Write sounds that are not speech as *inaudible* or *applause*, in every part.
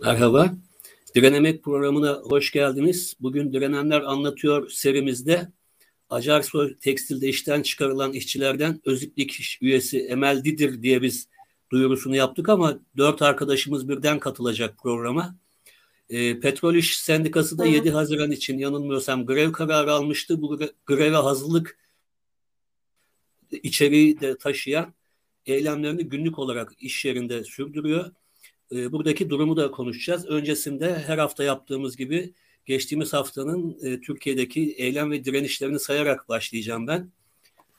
Merhaba. Direnemek programına hoş geldiniz. Bugün Direnenler Anlatıyor serimizde Acarsoy Tekstil'de işten çıkarılan işçilerden Öziplik üyesi Emel Didir diye biz duyurusunu yaptık ama dört arkadaşımız birden katılacak programa. E, Petrol İş Sendikası da 7 Haziran için yanılmıyorsam grev kararı almıştı. Bu greve hazırlık içeriği de taşıyan eylemlerini günlük olarak iş yerinde sürdürüyor. E, buradaki durumu da konuşacağız. Öncesinde her hafta yaptığımız gibi geçtiğimiz haftanın e, Türkiye'deki eylem ve direnişlerini sayarak başlayacağım ben.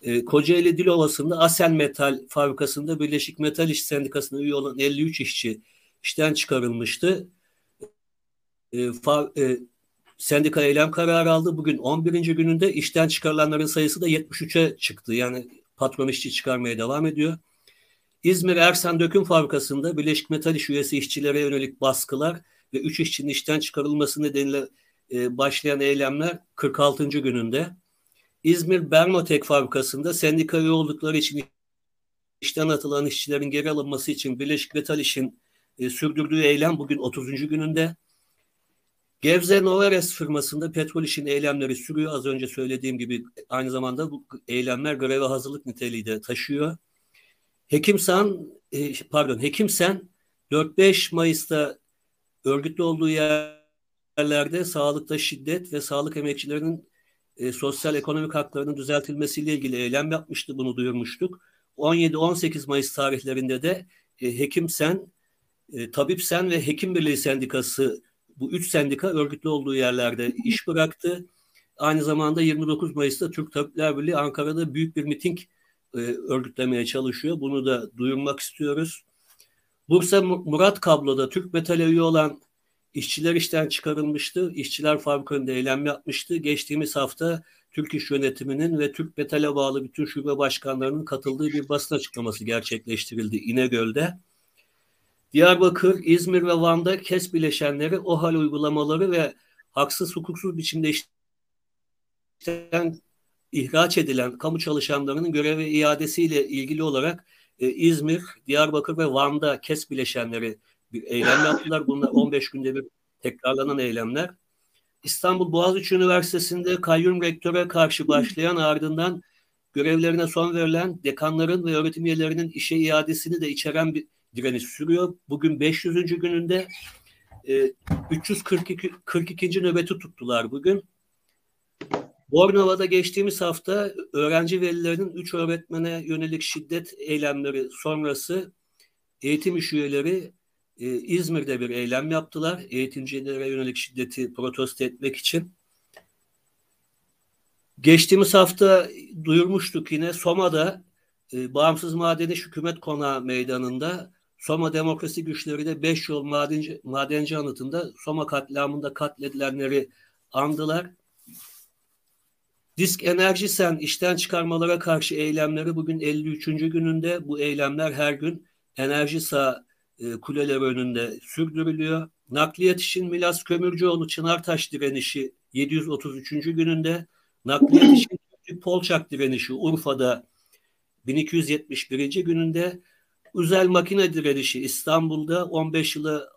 E, Kocaeli Dilovası'nda Asel Metal fabrikasında Birleşik Metal İş Sendikası'na üye olan 53 işçi işten çıkarılmıştı. E, fa, e, sendika eylem kararı aldı. Bugün 11. gününde işten çıkarılanların sayısı da 73'e çıktı. Yani patron işçi çıkarmaya devam ediyor. İzmir Ersan Döküm Fabrikası'nda Birleşik Metal İş üyesi işçilere yönelik baskılar ve 3 işçinin işten çıkarılması nedeniyle e, başlayan eylemler 46. gününde. İzmir Bermotek Fabrikası'nda sendika üye oldukları için işten atılan işçilerin geri alınması için Birleşik Metal İş'in e, sürdürdüğü eylem bugün 30. gününde. Gevze Novares firmasında petrol işin eylemleri sürüyor. Az önce söylediğim gibi aynı zamanda bu eylemler greve hazırlık niteliği de taşıyor. Hekimsan e, pardon Hekimsen 4-5 Mayıs'ta örgütlü olduğu yerlerde sağlıkta şiddet ve sağlık emekçilerinin e, sosyal ekonomik haklarının düzeltilmesiyle ilgili eylem yapmıştı. Bunu duyurmuştuk. 17-18 Mayıs tarihlerinde de e, Hekimsen, e, Tabipsen ve Hekim Birliği Sendikası bu üç sendika örgütlü olduğu yerlerde iş bıraktı. Aynı zamanda 29 Mayıs'ta Türk Tabipler Birliği Ankara'da büyük bir miting e, örgütlemeye çalışıyor. Bunu da duyurmak istiyoruz. Bursa Murat Kablo'da Türk Metal'e üye olan işçiler işten çıkarılmıştı. İşçiler fabrikasında eylem yapmıştı. Geçtiğimiz hafta Türk İş Yönetimi'nin ve Türk Metal'e bağlı bütün şube başkanlarının katıldığı bir basın açıklaması gerçekleştirildi İnegöl'de. Diyarbakır, İzmir ve Van'da KES bileşenleri OHAL uygulamaları ve haksız hukuksuz biçimde işten ihraç edilen kamu çalışanlarının göreve iadesiyle ilgili olarak e, İzmir, Diyarbakır ve Van'da KES bileşenleri bir eylem yaptılar. Bunlar 15 günde bir tekrarlanan eylemler. İstanbul Boğaziçi Üniversitesi'nde kayyum rektöre karşı başlayan ardından görevlerine son verilen dekanların ve öğretim üyelerinin işe iadesini de içeren bir direniş sürüyor. Bugün 500. gününde e, 342 42. nöbeti tuttular bugün. Bornova'da geçtiğimiz hafta öğrenci velilerinin 3 öğretmene yönelik şiddet eylemleri sonrası eğitim iş üyeleri e, İzmir'de bir eylem yaptılar. Eğitimcilere yönelik şiddeti protesto etmek için. Geçtiğimiz hafta duyurmuştuk yine Soma'da e, Bağımsız Madeni Hükümet Konağı Meydanı'nda Soma Demokrasi Güçleri de 5 yol madenci, madenci anıtında Soma katliamında katledilenleri andılar. Disk Enerji Sen işten çıkarmalara karşı eylemleri bugün 53. gününde. Bu eylemler her gün Enerji Sağ e, kuleleri önünde sürdürülüyor. Nakliyat için Milas Kömürcüoğlu Çınartaş direnişi 733. gününde. Nakliyat için Polçak direnişi Urfa'da 1271. gününde. Özel makine direnişi İstanbul'da 15 yılı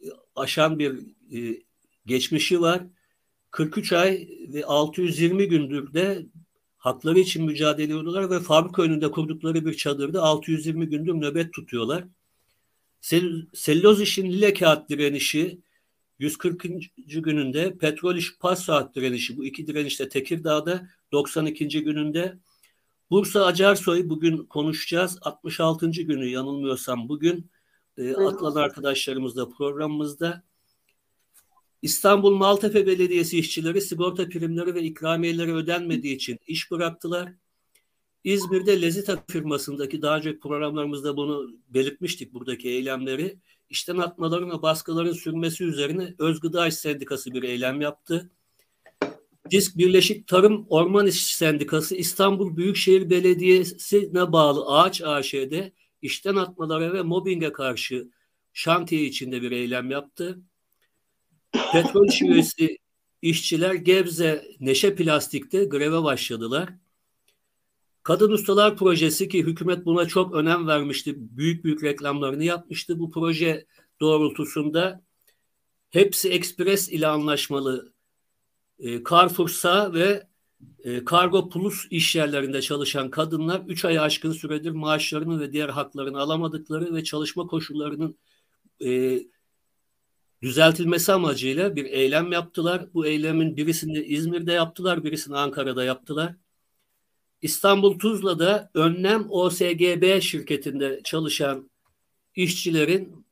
e, aşan bir e, geçmişi var. 43 ay ve 620 gündür de hakları için mücadele ediyorlar ve fabrika önünde kurdukları bir çadırda 620 gündür nöbet tutuyorlar. Sel selüloz işin lile kağıt direnişi 140. gününde, petrol iş pas saat direnişi bu iki direnişte Tekirdağ'da 92. gününde Bursa Acarsoy bugün konuşacağız. 66. günü yanılmıyorsam bugün e, Atlan arkadaşlarımızla programımızda. İstanbul Maltepe Belediyesi işçileri sigorta primleri ve ikramiyeleri ödenmediği için iş bıraktılar. İzmir'de Lezita firmasındaki daha önceki programlarımızda bunu belirtmiştik buradaki eylemleri. İşten atmaların ve baskıların sürmesi üzerine Özgıda İş Sendikası bir eylem yaptı. Disk Birleşik Tarım Orman İş Sendikası İstanbul Büyükşehir Belediyesi'ne bağlı Ağaç AŞ'de işten atmalara ve mobbinge karşı şantiye içinde bir eylem yaptı. Petrol üyesi işçiler Gebze Neşe Plastik'te greve başladılar. Kadın Ustalar Projesi ki hükümet buna çok önem vermişti. Büyük büyük reklamlarını yapmıştı. Bu proje doğrultusunda hepsi Express ile anlaşmalı e, Carrefour'sa ve e, Kargo Plus iş yerlerinde çalışan kadınlar 3 ay aşkın süredir maaşlarını ve diğer haklarını alamadıkları ve çalışma koşullarının e, düzeltilmesi amacıyla bir eylem yaptılar. Bu eylemin birisini İzmir'de yaptılar, birisini Ankara'da yaptılar. İstanbul Tuzla'da Önlem OSGB şirketinde çalışan işçilerin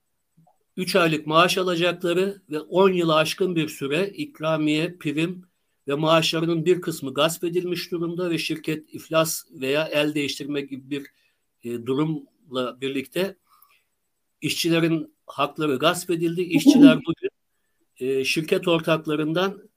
3 aylık maaş alacakları ve 10 yılı aşkın bir süre ikramiye, prim ve maaşlarının bir kısmı gasp edilmiş durumda ve şirket iflas veya el değiştirme gibi bir e, durumla birlikte işçilerin hakları gasp edildi. İşçiler bugün e, şirket ortaklarından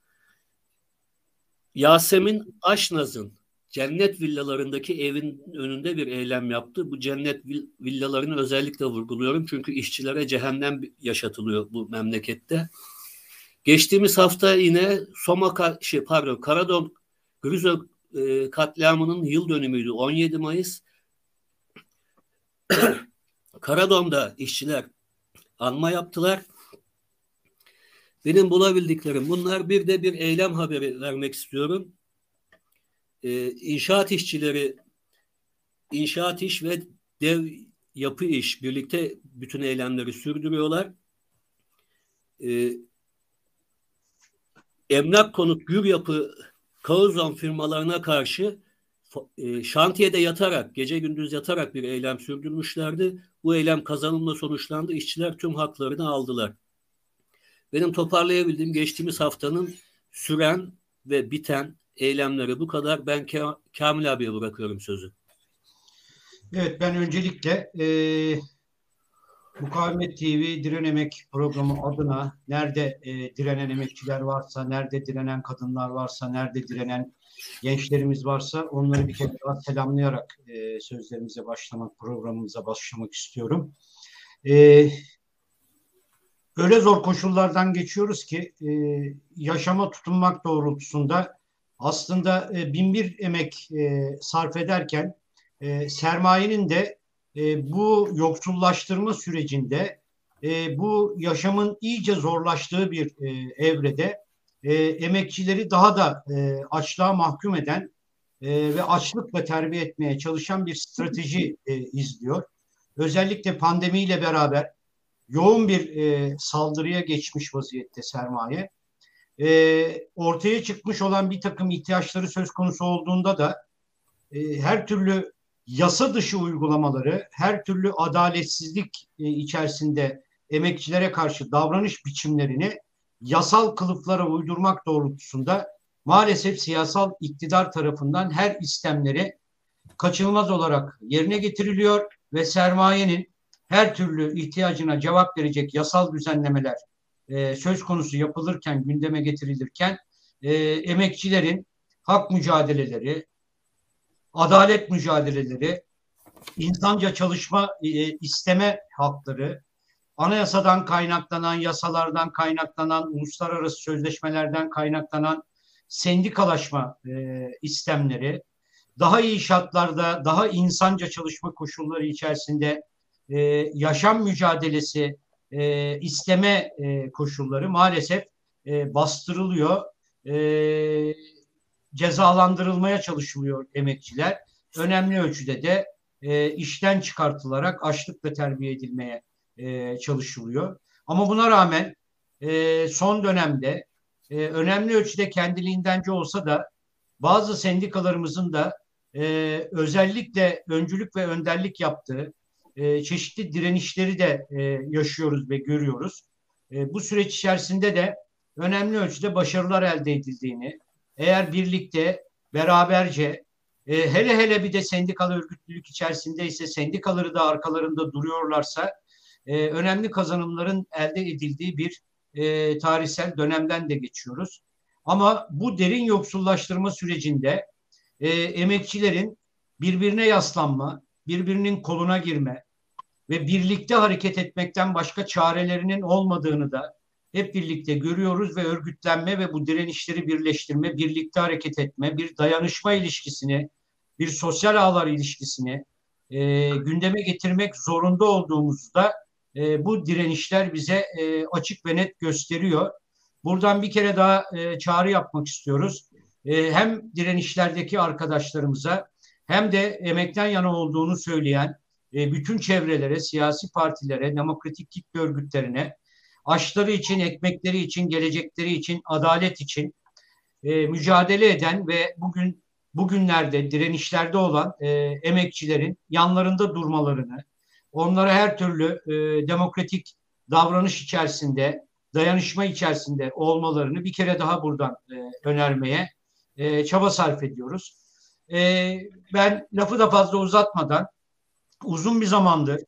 Yasemin Aşnaz'ın cennet villalarındaki evin önünde bir eylem yaptı. Bu cennet villalarını özellikle vurguluyorum çünkü işçilere cehennem yaşatılıyor bu memlekette. Geçtiğimiz hafta yine Soma şey pardon Karadon Grüzo e, katliamının yıl dönümüydü 17 Mayıs. Karadom'da işçiler anma yaptılar. Benim bulabildiklerim bunlar bir de bir eylem haberi vermek istiyorum. Ee, inşaat işçileri inşaat iş ve dev yapı iş birlikte bütün eylemleri sürdürüyorlar. Ee, emlak konut gür yapı kauzon firmalarına karşı e, şantiyede yatarak, gece gündüz yatarak bir eylem sürdürmüşlerdi. Bu eylem kazanımla sonuçlandı. İşçiler tüm haklarını aldılar. Benim toparlayabildiğim geçtiğimiz haftanın süren ve biten eylemleri bu kadar. Ben Kamil abiye bırakıyorum sözü. Evet ben öncelikle e, Mukavemet TV Direnemek programı adına nerede e, direnen emekçiler varsa, nerede direnen kadınlar varsa, nerede direnen gençlerimiz varsa onları bir kere daha selamlayarak e, sözlerimize başlamak, programımıza başlamak istiyorum. E, öyle zor koşullardan geçiyoruz ki e, yaşama tutunmak doğrultusunda aslında e, bin bir emek e, sarf ederken e, sermayenin de e, bu yoksullaştırma sürecinde e, bu yaşamın iyice zorlaştığı bir e, evrede e, emekçileri daha da e, açlığa mahkum eden e, ve açlıkla terbiye etmeye çalışan bir strateji e, izliyor. Özellikle pandemiyle beraber yoğun bir e, saldırıya geçmiş vaziyette sermaye. E, ortaya çıkmış olan bir takım ihtiyaçları söz konusu olduğunda da e, her türlü yasa dışı uygulamaları, her türlü adaletsizlik e, içerisinde emekçilere karşı davranış biçimlerini yasal kılıflara uydurmak doğrultusunda maalesef siyasal iktidar tarafından her istemleri kaçınılmaz olarak yerine getiriliyor ve sermayenin her türlü ihtiyacına cevap verecek yasal düzenlemeler e, söz konusu yapılırken, gündeme getirilirken e, emekçilerin hak mücadeleleri, adalet mücadeleleri, insanca çalışma e, isteme hakları, anayasadan kaynaklanan, yasalardan kaynaklanan, uluslararası sözleşmelerden kaynaklanan sendikalaşma e, istemleri, daha iyi şartlarda, daha insanca çalışma koşulları içerisinde e, yaşam mücadelesi e, isteme e, koşulları maalesef e, bastırılıyor. E, cezalandırılmaya çalışılıyor emekçiler. Önemli ölçüde de e, işten çıkartılarak açlıkla terbiye edilmeye e, çalışılıyor. Ama buna rağmen e, son dönemde e, önemli ölçüde kendiliğindence olsa da bazı sendikalarımızın da e, özellikle öncülük ve önderlik yaptığı e, çeşitli direnişleri de e, yaşıyoruz ve görüyoruz. E, bu süreç içerisinde de önemli ölçüde başarılar elde edildiğini, eğer birlikte, beraberce, e, hele hele bir de sendikal örgütlülük içerisindeyse, sendikaları da arkalarında duruyorlarsa, e, önemli kazanımların elde edildiği bir e, tarihsel dönemden de geçiyoruz. Ama bu derin yoksullaştırma sürecinde e, emekçilerin birbirine yaslanma, birbirinin koluna girme ve birlikte hareket etmekten başka çarelerinin olmadığını da hep birlikte görüyoruz ve örgütlenme ve bu direnişleri birleştirme, birlikte hareket etme, bir dayanışma ilişkisini, bir sosyal ağlar ilişkisini e, gündeme getirmek zorunda olduğumuzu da e, bu direnişler bize e, açık ve net gösteriyor. Buradan bir kere daha e, çağrı yapmak istiyoruz. E, hem direnişlerdeki arkadaşlarımıza hem de emekten yana olduğunu söyleyen e, bütün çevrelere, siyasi partilere, demokratik kitle örgütlerine, aşları için, ekmekleri için, gelecekleri için, adalet için e, mücadele eden ve bugün bugünlerde direnişlerde olan e, emekçilerin yanlarında durmalarını, onlara her türlü e, demokratik davranış içerisinde, dayanışma içerisinde olmalarını bir kere daha buradan e, önermeye e, çaba sarf ediyoruz. E, ben lafı da fazla uzatmadan uzun bir zamandır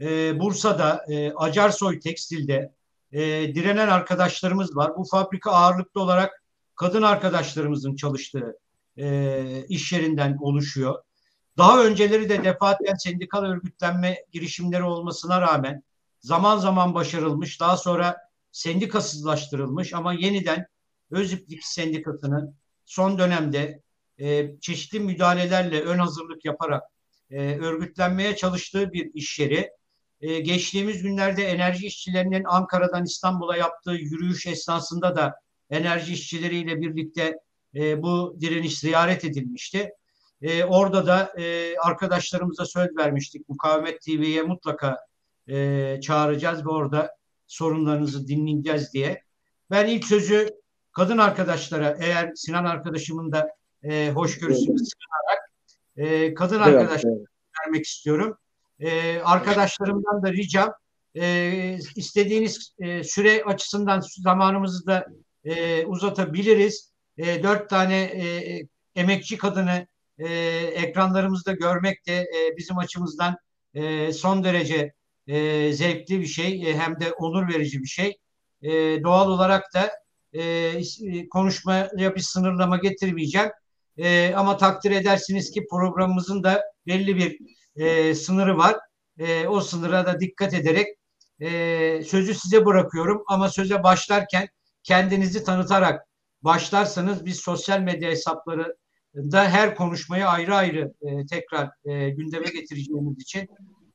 e, Bursa'da e, Acarsoy Tekstil'de e, direnen arkadaşlarımız var. Bu fabrika ağırlıklı olarak kadın arkadaşlarımızın çalıştığı e, iş yerinden oluşuyor. Daha önceleri de defaatle sendikal örgütlenme girişimleri olmasına rağmen zaman zaman başarılmış, daha sonra sendikasızlaştırılmış ama yeniden Öziplik Sendikası'nın son dönemde e, çeşitli müdahalelerle ön hazırlık yaparak e, örgütlenmeye çalıştığı bir iş yeri. E, geçtiğimiz günlerde enerji işçilerinin Ankara'dan İstanbul'a yaptığı yürüyüş esnasında da enerji işçileriyle birlikte e, bu direniş ziyaret edilmişti. E, orada da e, arkadaşlarımıza söz vermiştik. Mukavemet TV'ye mutlaka e, çağıracağız ve orada sorunlarınızı dinleyeceğiz diye. Ben ilk sözü kadın arkadaşlara eğer Sinan arkadaşımın da e, hoşgörüsünü sığınarak e, kadın evet, arkadaşlara evet. vermek istiyorum. E, arkadaşlarımdan da ricam e, istediğiniz e, süre açısından zamanımızı da e, uzatabiliriz. E, dört tane e, emekçi kadını e, ekranlarımızda görmek de e, bizim açımızdan e, son derece e, zevkli bir şey e, hem de onur verici bir şey. E, doğal olarak da e, konuşmaya bir sınırlama getirmeyeceğim. E, ama takdir edersiniz ki programımızın da belli bir e, sınırı var. E, o sınıra da dikkat ederek e, sözü size bırakıyorum. Ama söze başlarken kendinizi tanıtarak başlarsanız biz sosyal medya hesapları da her konuşmayı ayrı ayrı e, tekrar e, gündeme getireceğimiz için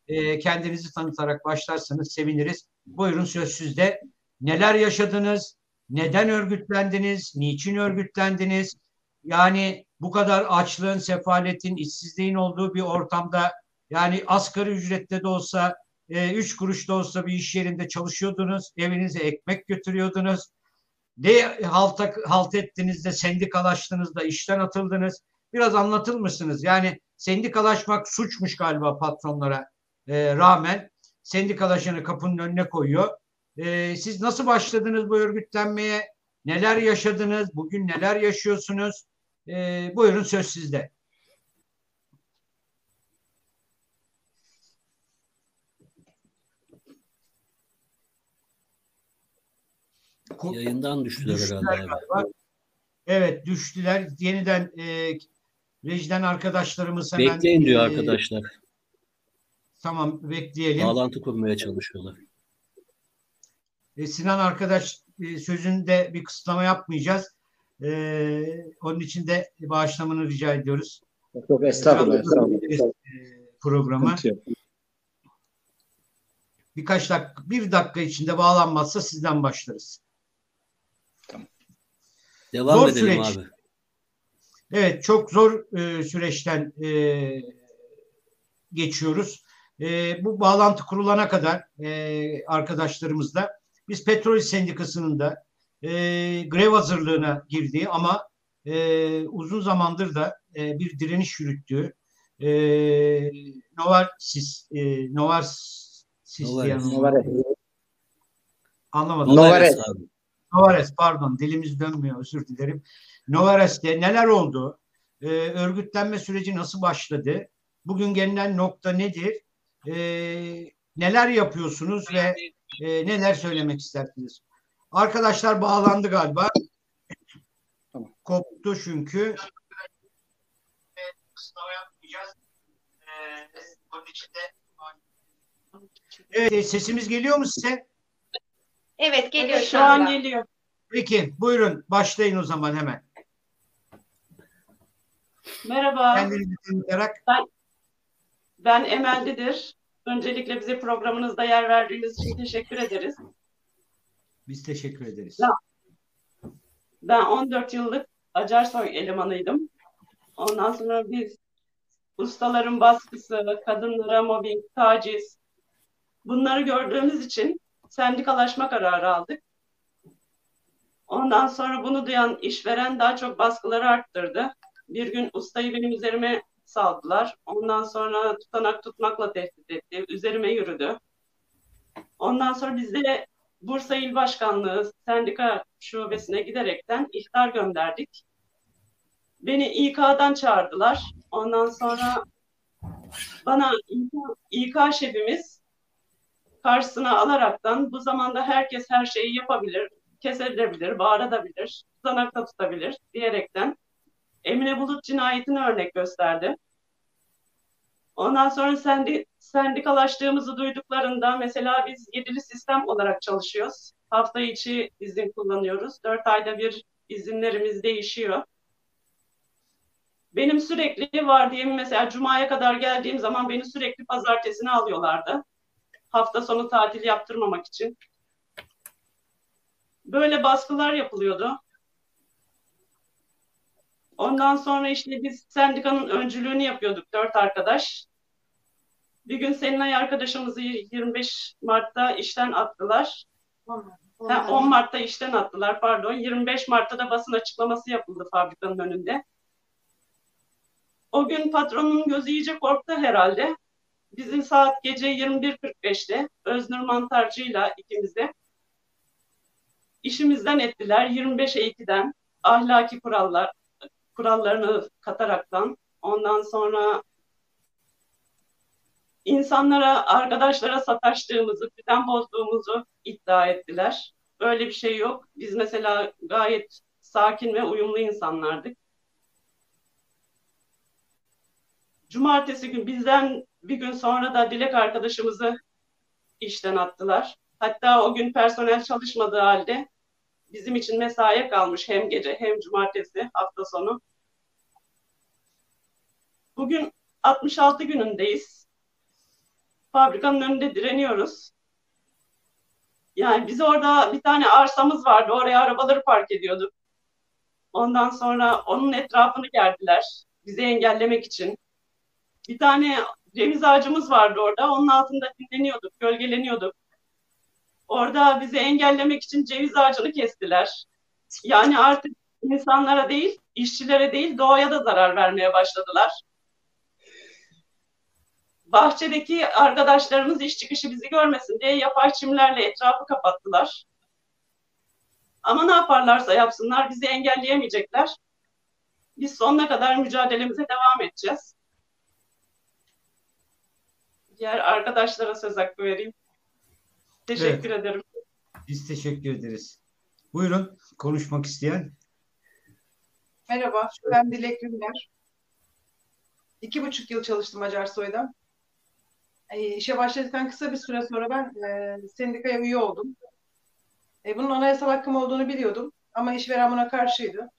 e, kendinizi tanıtarak başlarsanız seviniriz. Buyurun söz sizde. Neler yaşadınız? Neden örgütlendiniz? Niçin örgütlendiniz? Yani bu kadar açlığın, sefaletin, işsizliğin olduğu bir ortamda yani asgari ücrette de olsa, e, üç kuruş da olsa bir iş yerinde çalışıyordunuz, evinize ekmek götürüyordunuz. Ne halt, halt ettiniz de sendikalaştınız da işten atıldınız. Biraz anlatır mısınız? Yani sendikalaşmak suçmuş galiba patronlara e, rağmen sendikalaşanı kapının önüne koyuyor. E, siz nasıl başladınız bu örgütlenmeye? Neler yaşadınız? Bugün neler yaşıyorsunuz? E, buyurun söz sizde. Yayından düştüler, düştüler herhalde. Galiba. Evet düştüler. Yeniden e, rejiden arkadaşlarımız hemen... Bekleyin diyor e, arkadaşlar. Tamam bekleyelim. Bağlantı kurmaya çalışıyorlar. E, Sinan arkadaş e, sözünde bir kısıtlama yapmayacağız. E, onun için de bağışlamanı rica ediyoruz. Yok estağfurullah. estağfurullah. E, programa. Birkaç dakika, bir dakika içinde bağlanmazsa sizden başlarız. Devam zor edelim süreç. abi. Evet, çok zor e, süreçten e, geçiyoruz. E, bu bağlantı kurulana kadar e, arkadaşlarımızla biz Petrol Sendikası'nın da e, grev hazırlığına girdiği ama e, uzun zamandır da e, bir direniş yürüttüğü e, Novartis, e, Novartis diyen Novares. Anlamadım. Novares. Novares pardon dilimiz dönmüyor özür dilerim. Novares'te neler oldu? E, örgütlenme süreci nasıl başladı? Bugün gelinen nokta nedir? E, neler yapıyorsunuz ve e, neler söylemek istersiniz? Arkadaşlar bağlandı galiba. Tamam. Koptu çünkü. Evet, sesimiz geliyor mu size? Evet, geliyor evet, şu an geliyor. Peki, buyurun başlayın o zaman hemen. Merhaba. Kendinizi tanıtarak. Ben, ben Emel'dedir. Öncelikle bize programınızda yer verdiğiniz için teşekkür ederiz. Biz teşekkür ederiz. Ya. Ben 14 yıllık Acarsoy elemanıydım. Ondan sonra biz ustaların baskısı, kadınlara mobbing, taciz bunları gördüğümüz için sendikalaşma kararı aldık. Ondan sonra bunu duyan işveren daha çok baskıları arttırdı. Bir gün ustayı benim üzerime saldılar. Ondan sonra tutanak tutmakla tehdit etti. Üzerime yürüdü. Ondan sonra biz de Bursa İl Başkanlığı sendika şubesine giderekten ihtar gönderdik. Beni İK'dan çağırdılar. Ondan sonra bana İK, İK şefimiz karşısına alaraktan bu zamanda herkes her şeyi yapabilir, kesebilir, bağırabilir, tutanakta tutabilir diyerekten Emine Bulut cinayetini örnek gösterdi. Ondan sonra sendi, sendikalaştığımızı duyduklarında mesela biz yedili sistem olarak çalışıyoruz. Hafta içi izin kullanıyoruz. Dört ayda bir izinlerimiz değişiyor. Benim sürekli var diyeyim mesela Cuma'ya kadar geldiğim zaman beni sürekli pazartesine alıyorlardı. Hafta sonu tatil yaptırmamak için. Böyle baskılar yapılıyordu. Ondan sonra işte biz sendikanın öncülüğünü yapıyorduk dört arkadaş. Bir gün Selinay arkadaşımızı 25 Mart'ta işten attılar. 10, ha, 10 Mart'ta işten attılar pardon. 25 Mart'ta da basın açıklaması yapıldı fabrikanın önünde. O gün patronun gözü iyice korktu herhalde. Bizim saat gece 21.45'te Öznur Mantarcı'yla ikimiz de işimizden ettiler. 25'e 2'den ahlaki kurallar, kurallarını kataraktan ondan sonra insanlara, arkadaşlara sataştığımızı, düzen bozduğumuzu iddia ettiler. Öyle bir şey yok. Biz mesela gayet sakin ve uyumlu insanlardık. Cumartesi gün bizden bir gün sonra da Dilek arkadaşımızı işten attılar. Hatta o gün personel çalışmadığı halde bizim için mesaiye kalmış hem gece hem cumartesi hafta sonu. Bugün 66 günündeyiz. Fabrikanın önünde direniyoruz. Yani biz orada bir tane arsamız vardı. Oraya arabaları park ediyorduk. Ondan sonra onun etrafını gerdiler. Bizi engellemek için. Bir tane ceviz ağacımız vardı orada. Onun altında dinleniyorduk, gölgeleniyorduk. Orada bizi engellemek için ceviz ağacını kestiler. Yani artık insanlara değil, işçilere değil, doğaya da zarar vermeye başladılar. Bahçedeki arkadaşlarımız iş çıkışı bizi görmesin diye yapay çimlerle etrafı kapattılar. Ama ne yaparlarsa yapsınlar bizi engelleyemeyecekler. Biz sonuna kadar mücadelemize devam edeceğiz. Diğer arkadaşlara söz hakkı vereyim. Teşekkür evet. ederim. Biz teşekkür ederiz. Buyurun konuşmak isteyen. Merhaba, ben Dilek Günler. İki buçuk yıl çalıştım Acarsoy'da. E, işe başladıktan kısa bir süre sonra ben e, sendikaya üye oldum. E, bunun anayasal hakkım olduğunu biliyordum ama işveren buna karşıydı.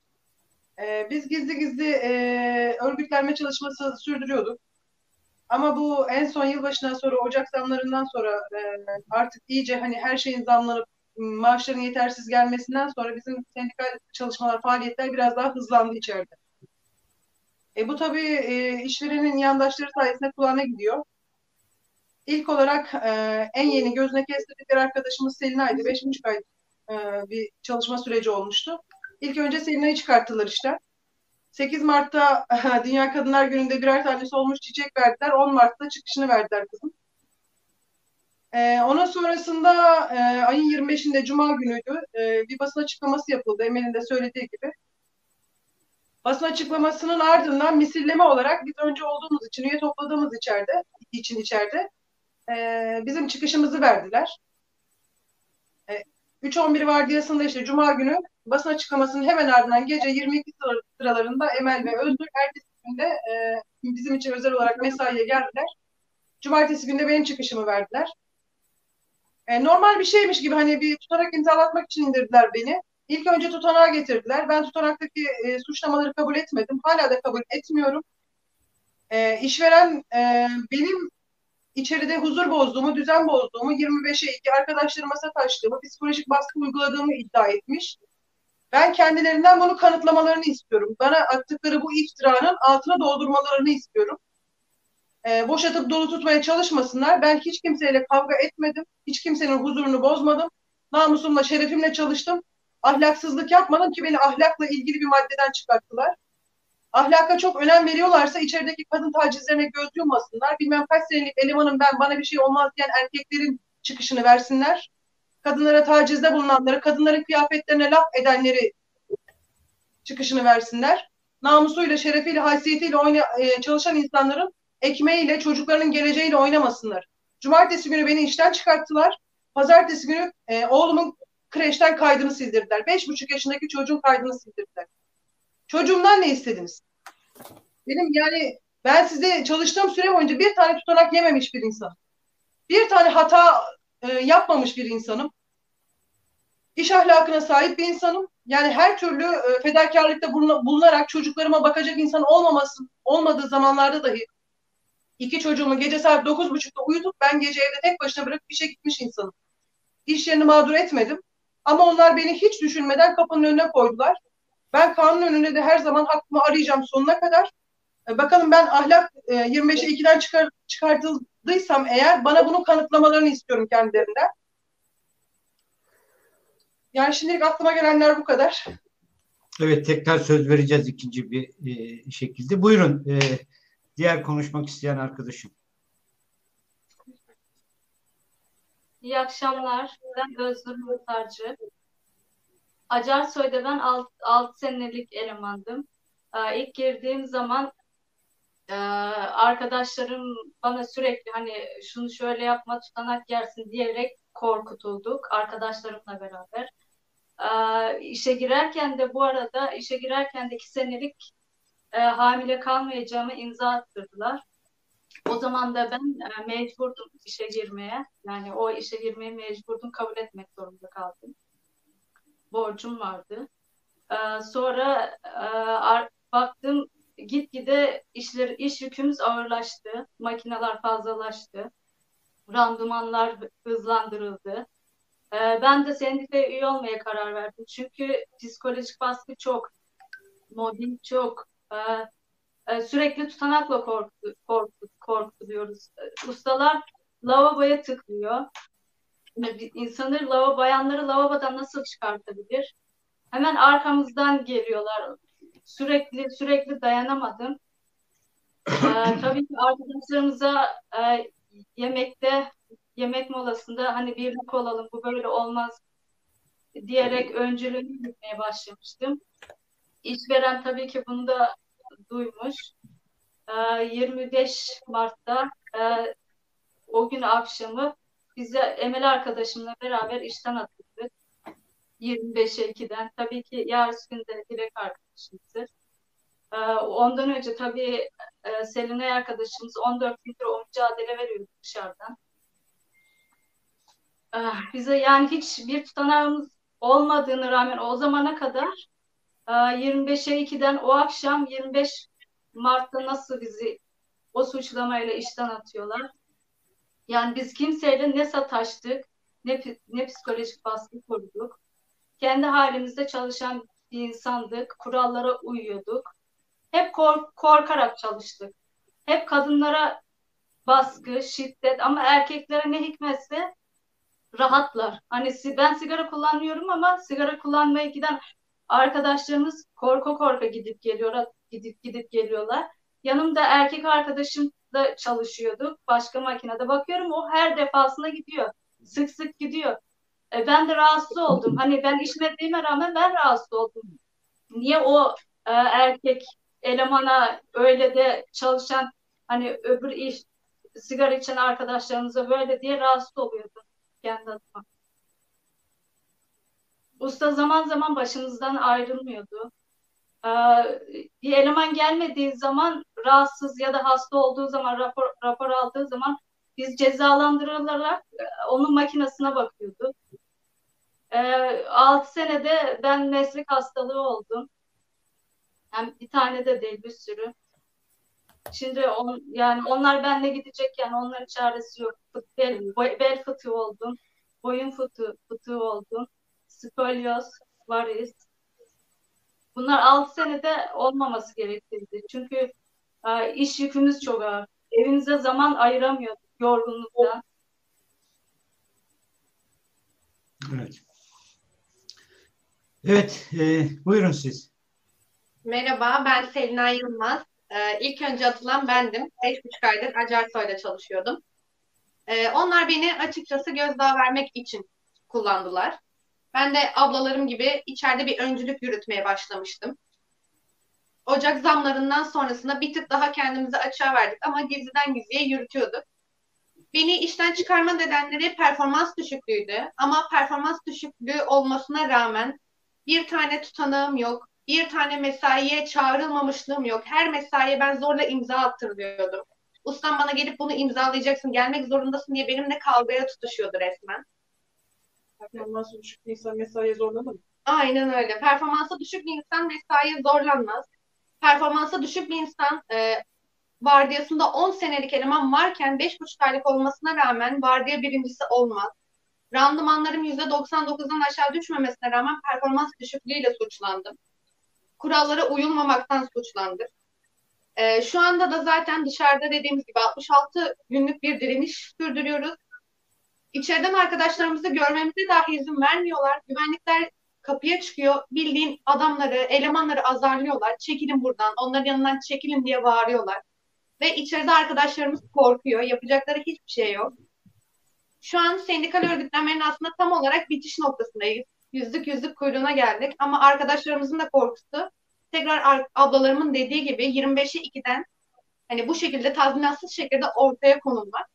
E, biz gizli gizli e, örgütlenme çalışması sürdürüyorduk. Ama bu en son yılbaşından sonra Ocak zamlarından sonra e, artık iyice hani her şeyin zamlanıp maaşların yetersiz gelmesinden sonra bizim sendikal çalışmalar, faaliyetler biraz daha hızlandı içeride. E, bu tabii e, işverenin yandaşları sayesinde kulağına gidiyor. İlk olarak e, en yeni gözüne kestirdikleri arkadaşımız Selinay'dı. Beş buçuk ay e, bir çalışma süreci olmuştu. İlk önce Selinay'ı çıkarttılar işte. 8 Mart'ta *laughs* Dünya Kadınlar Günü'nde birer tanesi olmuş çiçek verdiler. 10 Mart'ta çıkışını verdiler kızım. Ee, onun sonrasında e, ayın 25'inde Cuma günüydü. E, bir basın açıklaması yapıldı Emel'in de söylediği gibi. Basın açıklamasının ardından misilleme olarak biz önce olduğumuz için, üye topladığımız içeride, için içeride e, bizim çıkışımızı verdiler. E, 3-11 vardiyasında işte Cuma günü basın açıklamasının hemen ardından gece 22 sıralarında Emel ve Özgür ertesi günde e, bizim için özel olarak mesaiye geldiler. Cumartesi günde benim çıkışımı verdiler. E, normal bir şeymiş gibi hani bir tutanak imzalatmak için indirdiler beni. İlk önce tutanağı getirdiler. Ben tutanaktaki e, suçlamaları kabul etmedim. Hala da kabul etmiyorum. E, işveren e, benim içeride huzur bozduğumu, düzen bozduğumu, 25'e 2 arkadaşlarıma sataştığımı, psikolojik baskı uyguladığımı iddia etmiş. Ben kendilerinden bunu kanıtlamalarını istiyorum. Bana attıkları bu iftiranın altına doldurmalarını istiyorum. Ee, boşatıp dolu tutmaya çalışmasınlar. Ben hiç kimseyle kavga etmedim. Hiç kimsenin huzurunu bozmadım. Namusumla, şerefimle çalıştım. Ahlaksızlık yapmadım ki beni ahlakla ilgili bir maddeden çıkarttılar. Ahlaka çok önem veriyorlarsa içerideki kadın tacizlerine göz yummasınlar. Bilmem kaç senelik elemanım ben bana bir şey olmaz diyen erkeklerin çıkışını versinler. Kadınlara tacizde bulunanları, kadınların kıyafetlerine laf edenleri çıkışını versinler. Namusuyla, şerefiyle, haysiyetiyle oyna, e, çalışan insanların ekmeğiyle, çocuklarının geleceğiyle oynamasınlar. Cumartesi günü beni işten çıkarttılar. Pazartesi günü e, oğlumun kreşten kaydını sildirdiler. Beş buçuk yaşındaki çocuğun kaydını sildirdiler. Çocuğumdan ne istediniz? Benim yani ben size çalıştığım süre boyunca bir tane tutanak yememiş bir insan. Bir tane hata e, yapmamış bir insanım. İş ahlakına sahip bir insanım. Yani her türlü e, fedakarlıkta bulunarak çocuklarıma bakacak insan olmaması olmadığı zamanlarda dahi iki çocuğumu gece saat dokuz buçukta uyutup ben gece evde tek başına bırakıp işe gitmiş insanım. İş yerini mağdur etmedim. Ama onlar beni hiç düşünmeden kapının önüne koydular. Ben kanun önünde de her zaman hakkımı arayacağım sonuna kadar. E, bakalım ben ahlak e, 25'e 2'den çıkar, çıkartıldıysam eğer bana bunu kanıtlamalarını istiyorum kendilerinden. Yani şimdilik aklıma gelenler bu kadar. Evet tekrar söz vereceğiz ikinci bir e, şekilde. Buyurun e, diğer konuşmak isteyen arkadaşım. İyi akşamlar. Ben Özgür Muhtarcı. Acarsoy'da ben 6, 6 senelik elemandım. Ee, ilk girdiğim zaman e, arkadaşlarım bana sürekli hani şunu şöyle yapma tutanak yersin diyerek korkutulduk arkadaşlarımla beraber. Ee, işe girerken de bu arada işe girerken de iki senelik e, hamile kalmayacağımı imza attırdılar. O zaman da ben e, mecburdum işe girmeye. Yani o işe girmeye mecburdum kabul etmek zorunda kaldım borcum vardı. Ee, sonra e, baktım gitgide işler, iş yükümüz ağırlaştı. Makineler fazlalaştı. Randımanlar hızlandırıldı. Ee, ben de sendikaya üye olmaya karar verdim. Çünkü psikolojik baskı çok, mobbing çok, e, e, sürekli tutanakla korkutu, korkutu, korkutuluyoruz. Ustalar lavaboya tıklıyor insanları lava, bayanları lavabodan nasıl çıkartabilir? Hemen arkamızdan geliyorlar. Sürekli sürekli dayanamadım. ee, tabii ki arkadaşlarımıza e, yemekte yemek molasında hani birlik olalım bu böyle olmaz diyerek öncülüğünü yürütmeye başlamıştım. İşveren tabii ki bunu da duymuş. Ee, 25 Mart'ta e, o gün akşamı bize Emel arkadaşımla beraber işten atıldık. 25'e 2'den. Tabii ki Yarsın de direkt arkadaşımızdır. Ee, ondan önce tabii e, Selinay arkadaşımız 14 gündür o mücadele veriyordu dışarıdan. Ee, bize yani hiç bir tutanağımız olmadığını rağmen o zamana kadar 25'e 2'den o akşam 25 Mart'ta nasıl bizi o suçlamayla işten atıyorlar. Yani biz kimseyle ne sataştık, ne, ne psikolojik baskı kurduk. Kendi halimizde çalışan bir insandık, kurallara uyuyorduk. Hep kork korkarak çalıştık. Hep kadınlara baskı, şiddet ama erkeklere ne hikmetse rahatlar. Hani ben sigara kullanıyorum ama sigara kullanmaya giden arkadaşlarımız korku korka gidip geliyor, gidip gidip geliyorlar. Yanımda erkek arkadaşım da çalışıyorduk. Başka makinede bakıyorum o her defasında gidiyor. Sık sık gidiyor. E, ben de rahatsız oldum. Hani ben işmediğime rağmen ben rahatsız oldum. Niye o e, erkek elemana öyle de çalışan hani öbür iş sigara içen arkadaşlarımıza böyle diye rahatsız oluyordum kendi adıma. Usta zaman zaman başımızdan ayrılmıyordu. Ee, bir eleman gelmediği zaman rahatsız ya da hasta olduğu zaman rapor, rapor aldığı zaman biz cezalandırılarak e, onun makinesine bakıyorduk. E, 6 senede ben meslek hastalığı oldum. Yani bir tane de değil bir sürü. Şimdi on, yani onlar benle gidecek yani onların çaresi yok. Bel, bel fıtığı oldum. Boyun fıtığı, fıtığı oldum. Skolyoz, varis. Bunlar 6 senede olmaması gerekirdi. Çünkü e, iş yükümüz çok ağır. Evimize zaman ayıramıyorduk yorgunluktan. Evet. Evet, e, buyurun siz. Merhaba, ben Selina Yılmaz. Ee, ilk önce atılan bendim. Beş buçuk aydır Acarsoy'da çalışıyordum. Ee, onlar beni açıkçası gözdağı vermek için kullandılar. Ben de ablalarım gibi içeride bir öncülük yürütmeye başlamıştım. Ocak zamlarından sonrasında bir tık daha kendimizi açığa verdik ama gizliden gizliye yürütüyorduk. Beni işten çıkarma nedenleri performans düşüklüğüydü. Ama performans düşüklüğü olmasına rağmen bir tane tutanağım yok, bir tane mesaiye çağrılmamışlığım yok. Her mesaiye ben zorla imza attırıyordum. Ustam bana gelip bunu imzalayacaksın, gelmek zorundasın diye benimle kavgaya tutuşuyordu resmen. Performansı düşük bir insan mesaiye zorlanır mı? Aynen öyle. Performansa düşük bir insan mesaiye zorlanmaz. Performansa düşük bir insan e, vardiyasında 10 senelik eleman varken 5,5 aylık olmasına rağmen vardiya birincisi olmaz. Randımanlarım %99'dan aşağı düşmemesine rağmen performans düşüklüğüyle suçlandım. Kurallara uyulmamaktan suçlandık. Ee, şu anda da zaten dışarıda dediğimiz gibi 66 günlük bir direniş sürdürüyoruz. İçeriden arkadaşlarımızı görmemize dahi izin vermiyorlar. Güvenlikler kapıya çıkıyor. Bildiğin adamları, elemanları azarlıyorlar. Çekilin buradan, onların yanından çekilin diye bağırıyorlar. Ve içeride arkadaşlarımız korkuyor. Yapacakları hiçbir şey yok. Şu an sendikal örgütlenmenin aslında tam olarak bitiş noktasındayız. Yüzlük yüzlük kuyruğuna geldik. Ama arkadaşlarımızın da korkusu tekrar ablalarımın dediği gibi 25'e 2'den hani bu şekilde tazminatsız şekilde ortaya konulmak.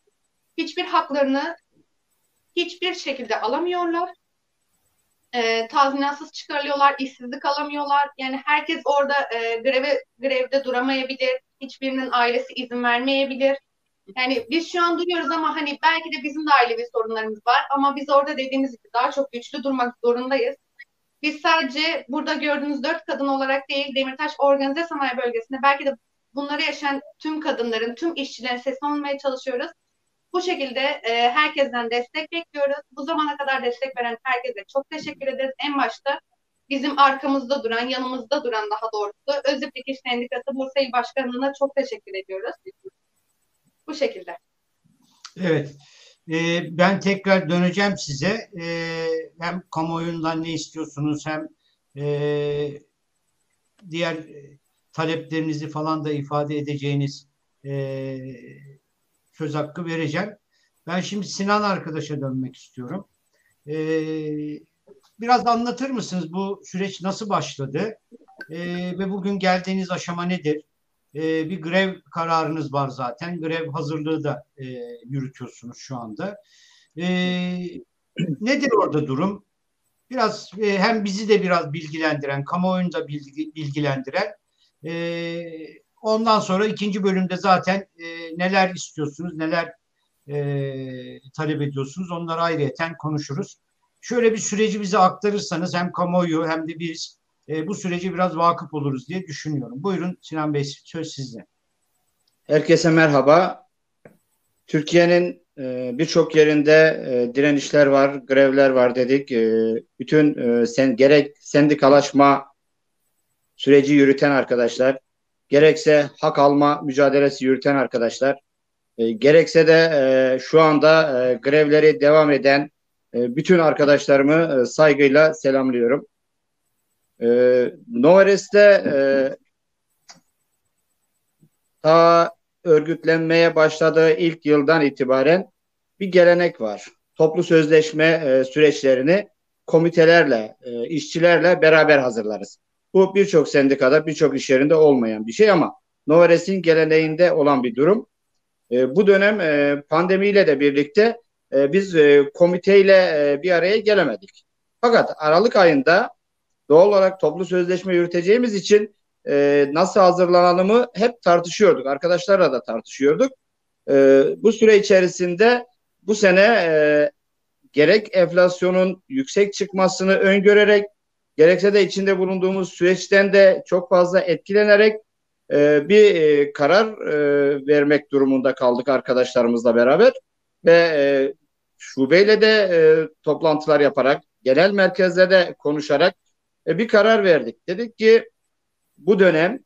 Hiçbir haklarını hiçbir şekilde alamıyorlar. E, tazminatsız çıkarılıyorlar, işsizlik alamıyorlar. Yani herkes orada e, greve grevde duramayabilir. Hiçbirinin ailesi izin vermeyebilir. Yani biz şu an duruyoruz ama hani belki de bizim de ailevi sorunlarımız var ama biz orada dediğimiz gibi daha çok güçlü durmak zorundayız. Biz sadece burada gördüğünüz dört kadın olarak değil Demirtaş Organize Sanayi Bölgesi'nde belki de bunları yaşayan tüm kadınların, tüm işçilerin sesini olmaya çalışıyoruz. Bu şekilde e, herkesten destek bekliyoruz. Bu zamana kadar destek veren herkese çok teşekkür ederiz. En başta bizim arkamızda duran, yanımızda duran daha doğrusu Özlük Dikiş Sendikası Bursa İl Başkanlığı'na çok teşekkür ediyoruz. Bu şekilde. Evet. Ee, ben tekrar döneceğim size. Ee, hem kamuoyundan ne istiyorsunuz hem e, diğer taleplerinizi falan da ifade edeceğiniz e, söz hakkı vereceğim. Ben şimdi Sinan arkadaşa dönmek istiyorum. Ee, biraz anlatır mısınız bu süreç nasıl başladı ee, ve bugün geldiğiniz aşama nedir? Ee, bir grev kararınız var zaten. Grev hazırlığı da e, yürütüyorsunuz şu anda. Ee, *clears throat* nedir orada durum? Biraz e, hem bizi de biraz bilgilendiren, kamuoyunu da bilgi, bilgilendiren e, Ondan sonra ikinci bölümde zaten e, neler istiyorsunuz, neler e, talep ediyorsunuz onları ayrıyeten konuşuruz. Şöyle bir süreci bize aktarırsanız hem kamuoyu hem de biz e, bu süreci biraz vakıf oluruz diye düşünüyorum. Buyurun Sinan Bey söz sizde. Herkese merhaba. Türkiye'nin e, birçok yerinde e, direnişler var, grevler var dedik. E, bütün e, sen gerek sendikalaşma süreci yürüten arkadaşlar, gerekse hak alma mücadelesi yürüten arkadaşlar, e, gerekse de e, şu anda e, grevleri devam eden e, bütün arkadaşlarımı e, saygıyla selamlıyorum. E, Novares'te e, ta örgütlenmeye başladığı ilk yıldan itibaren bir gelenek var. Toplu sözleşme e, süreçlerini komitelerle, e, işçilerle beraber hazırlarız. Bu birçok sendikada, birçok iş yerinde olmayan bir şey ama Novares'in geleneğinde olan bir durum. E, bu dönem e, pandemiyle de birlikte e, biz e, komiteyle e, bir araya gelemedik. Fakat Aralık ayında doğal olarak toplu sözleşme yürüteceğimiz için e, nasıl hazırlanalımı hep tartışıyorduk. Arkadaşlarla da tartışıyorduk. E, bu süre içerisinde bu sene e, gerek enflasyonun yüksek çıkmasını öngörerek gerekse de içinde bulunduğumuz süreçten de çok fazla etkilenerek e, bir e, karar e, vermek durumunda kaldık arkadaşlarımızla beraber ve e, şubeyle de e, toplantılar yaparak genel merkezde de konuşarak e, bir karar verdik. Dedik ki bu dönem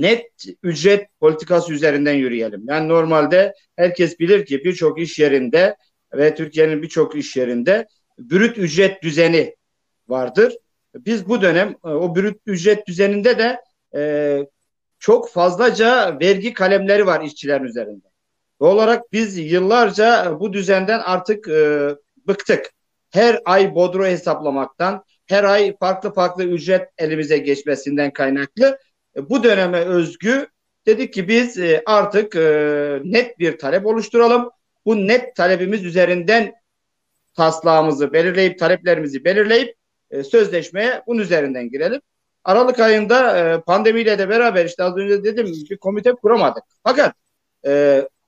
net ücret politikası üzerinden yürüyelim. Yani normalde herkes bilir ki birçok iş yerinde ve Türkiye'nin birçok iş yerinde brüt ücret düzeni vardır. Biz bu dönem e, o brüt ücret düzeninde de e, çok fazlaca vergi kalemleri var işçilerin üzerinde. Doğal olarak biz yıllarca bu düzenden artık e, bıktık. Her ay bodro hesaplamaktan, her ay farklı farklı ücret elimize geçmesinden kaynaklı e, bu döneme özgü dedik ki biz e, artık e, net bir talep oluşturalım. Bu net talebimiz üzerinden taslağımızı belirleyip taleplerimizi belirleyip sözleşmeye bunun üzerinden girelim. Aralık ayında pandemiyle de beraber işte az önce dedim bir komite kuramadık. Fakat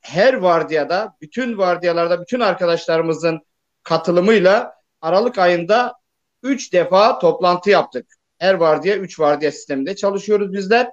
her vardiyada, bütün vardiyalarda bütün arkadaşlarımızın katılımıyla Aralık ayında üç defa toplantı yaptık. Her vardiya üç vardiya sisteminde çalışıyoruz bizler.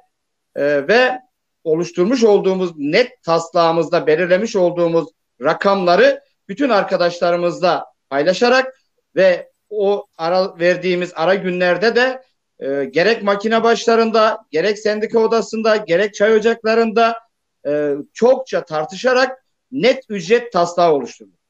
E, ve oluşturmuş olduğumuz net taslağımızda belirlemiş olduğumuz rakamları bütün arkadaşlarımızla paylaşarak ve o ara verdiğimiz ara günlerde de e, gerek makine başlarında, gerek sendika odasında, gerek çay ocaklarında e, çokça tartışarak net ücret taslağı oluşturduk.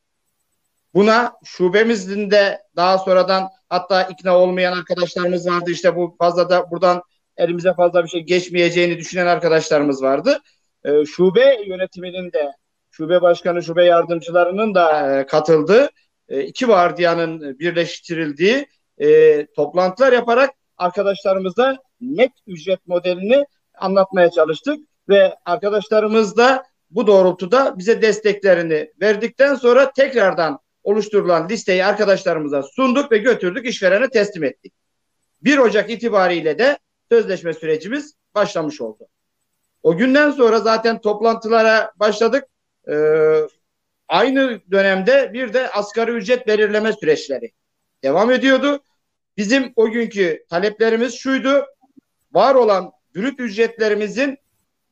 Buna şubemizin de daha sonradan hatta ikna olmayan arkadaşlarımız vardı. İşte bu fazla da buradan elimize fazla bir şey geçmeyeceğini düşünen arkadaşlarımız vardı. E, şube yönetiminin de şube başkanı, şube yardımcılarının da e, katıldığı e, iki vardiyanın birleştirildiği e, toplantılar yaparak arkadaşlarımıza net ücret modelini anlatmaya çalıştık ve arkadaşlarımız da bu doğrultuda bize desteklerini verdikten sonra tekrardan oluşturulan listeyi arkadaşlarımıza sunduk ve götürdük işverene teslim ettik. 1 Ocak itibariyle de sözleşme sürecimiz başlamış oldu. O günden sonra zaten toplantılara başladık. Ee, aynı dönemde bir de asgari ücret belirleme süreçleri devam ediyordu. Bizim o günkü taleplerimiz şuydu. Var olan brüt ücretlerimizin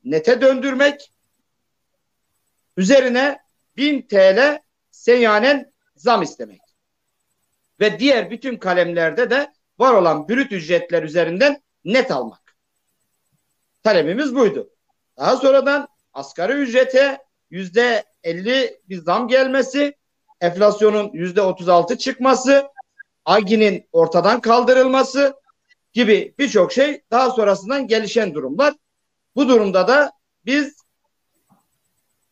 nete döndürmek üzerine 1000 TL seyyanen zam istemek. Ve diğer bütün kalemlerde de var olan brüt ücretler üzerinden net almak. Talebimiz buydu. Daha sonradan asgari ücrete yüzde elli bir zam gelmesi, enflasyonun yüzde otuz altı çıkması, AGİ'nin ortadan kaldırılması gibi birçok şey daha sonrasından gelişen durumlar. Bu durumda da biz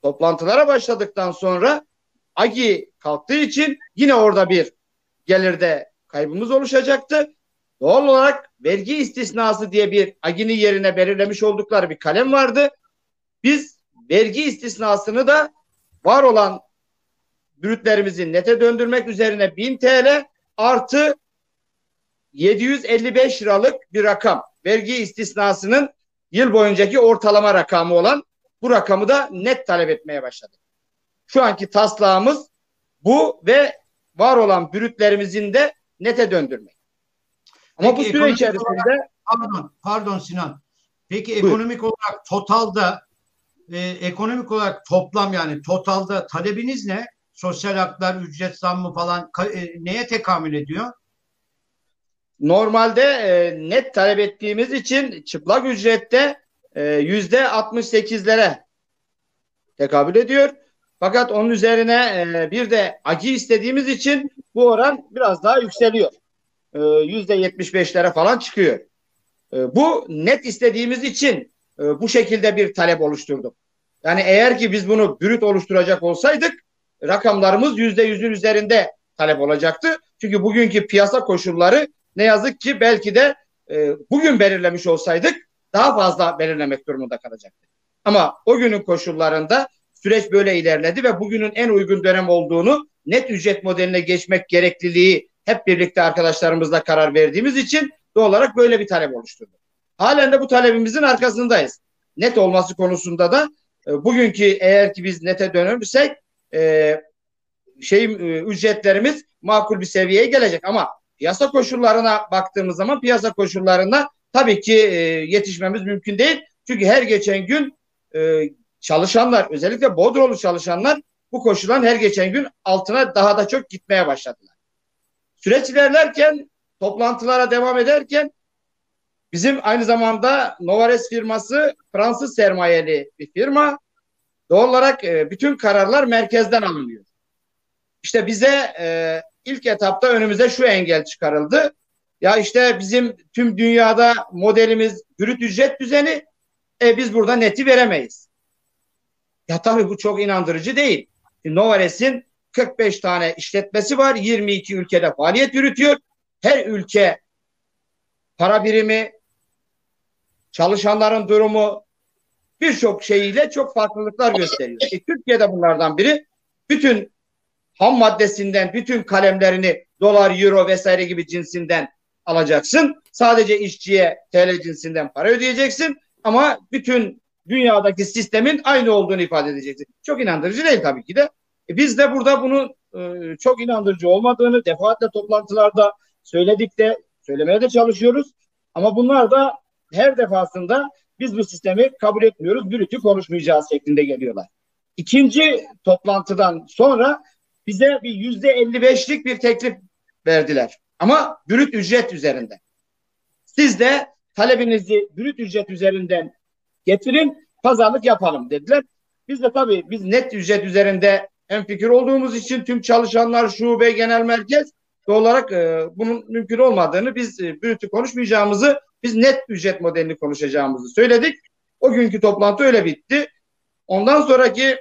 toplantılara başladıktan sonra AGİ kalktığı için yine orada bir gelirde kaybımız oluşacaktı. Doğal olarak vergi istisnası diye bir AGİ'nin yerine belirlemiş oldukları bir kalem vardı. Biz vergi istisnasını da var olan brütlerimizi nete döndürmek üzerine 1000 TL artı 755 liralık bir rakam. Vergi istisnasının yıl boyuncaki ortalama rakamı olan bu rakamı da net talep etmeye başladık. Şu anki taslağımız bu ve var olan brütlerimizin de nete döndürmek. Ama Peki, bu süre içerisinde olarak, pardon, pardon Sinan. Peki buyur. ekonomik olarak totalda e, ekonomik olarak toplam yani totalda talebiniz ne? Sosyal haklar, ücret zammı falan e, neye tekamül ediyor? Normalde e, net talep ettiğimiz için çıplak ücrette e, yüzde 68'lere tekabül ediyor. Fakat onun üzerine e, bir de acı istediğimiz için bu oran biraz daha yükseliyor. E, yüzde yetmiş beşlere falan çıkıyor. E, bu net istediğimiz için e, bu şekilde bir talep oluşturduk. Yani eğer ki biz bunu brüt oluşturacak olsaydık rakamlarımız yüzde yüzün üzerinde talep olacaktı. Çünkü bugünkü piyasa koşulları ne yazık ki belki de e, bugün belirlemiş olsaydık daha fazla belirlemek durumunda kalacaktık. Ama o günün koşullarında süreç böyle ilerledi ve bugünün en uygun dönem olduğunu net ücret modeline geçmek gerekliliği hep birlikte arkadaşlarımızla karar verdiğimiz için doğal olarak böyle bir talep oluşturdu. Halen de bu talebimizin arkasındayız. Net olması konusunda da e, bugünkü eğer ki biz nete dönürsek e, şey e, ücretlerimiz makul bir seviyeye gelecek ama piyasa koşullarına baktığımız zaman piyasa koşullarına tabii ki e, yetişmemiz mümkün değil. Çünkü her geçen gün e, çalışanlar özellikle Bodrumlu çalışanlar bu koşulların her geçen gün altına daha da çok gitmeye başladılar. Süreç ilerlerken toplantılara devam ederken bizim aynı zamanda Novares firması Fransız sermayeli bir firma. Doğal olarak e, bütün kararlar merkezden alınıyor. İşte bize e, ilk etapta önümüze şu engel çıkarıldı. Ya işte bizim tüm dünyada modelimiz brüt ücret düzeni. E biz burada neti veremeyiz. Ya tabii bu çok inandırıcı değil. Novares'in 45 tane işletmesi var. 22 ülkede faaliyet yürütüyor. Her ülke para birimi, çalışanların durumu birçok şeyiyle çok farklılıklar gösteriyor. E, Türkiye'de bunlardan biri. Bütün ham maddesinden bütün kalemlerini dolar, euro vesaire gibi cinsinden alacaksın. Sadece işçiye TL cinsinden para ödeyeceksin ama bütün dünyadaki sistemin aynı olduğunu ifade edeceksin. Çok inandırıcı değil tabii ki de. E biz de burada bunun e, çok inandırıcı olmadığını defaatle toplantılarda söyledik de söylemeye de çalışıyoruz. Ama bunlar da her defasında biz bu sistemi kabul etmiyoruz, bürütü konuşmayacağız şeklinde geliyorlar. İkinci toplantıdan sonra bize bir yüzde 55'lik bir teklif verdiler. Ama brüt ücret üzerinde. Siz de talebinizi brüt ücret üzerinden getirin, pazarlık yapalım dediler. Biz de tabii biz net ücret üzerinde en fikir olduğumuz için tüm çalışanlar şube genel merkez olarak e, bunun mümkün olmadığını biz e, brütü konuşmayacağımızı biz net ücret modelini konuşacağımızı söyledik. O günkü toplantı öyle bitti. Ondan sonraki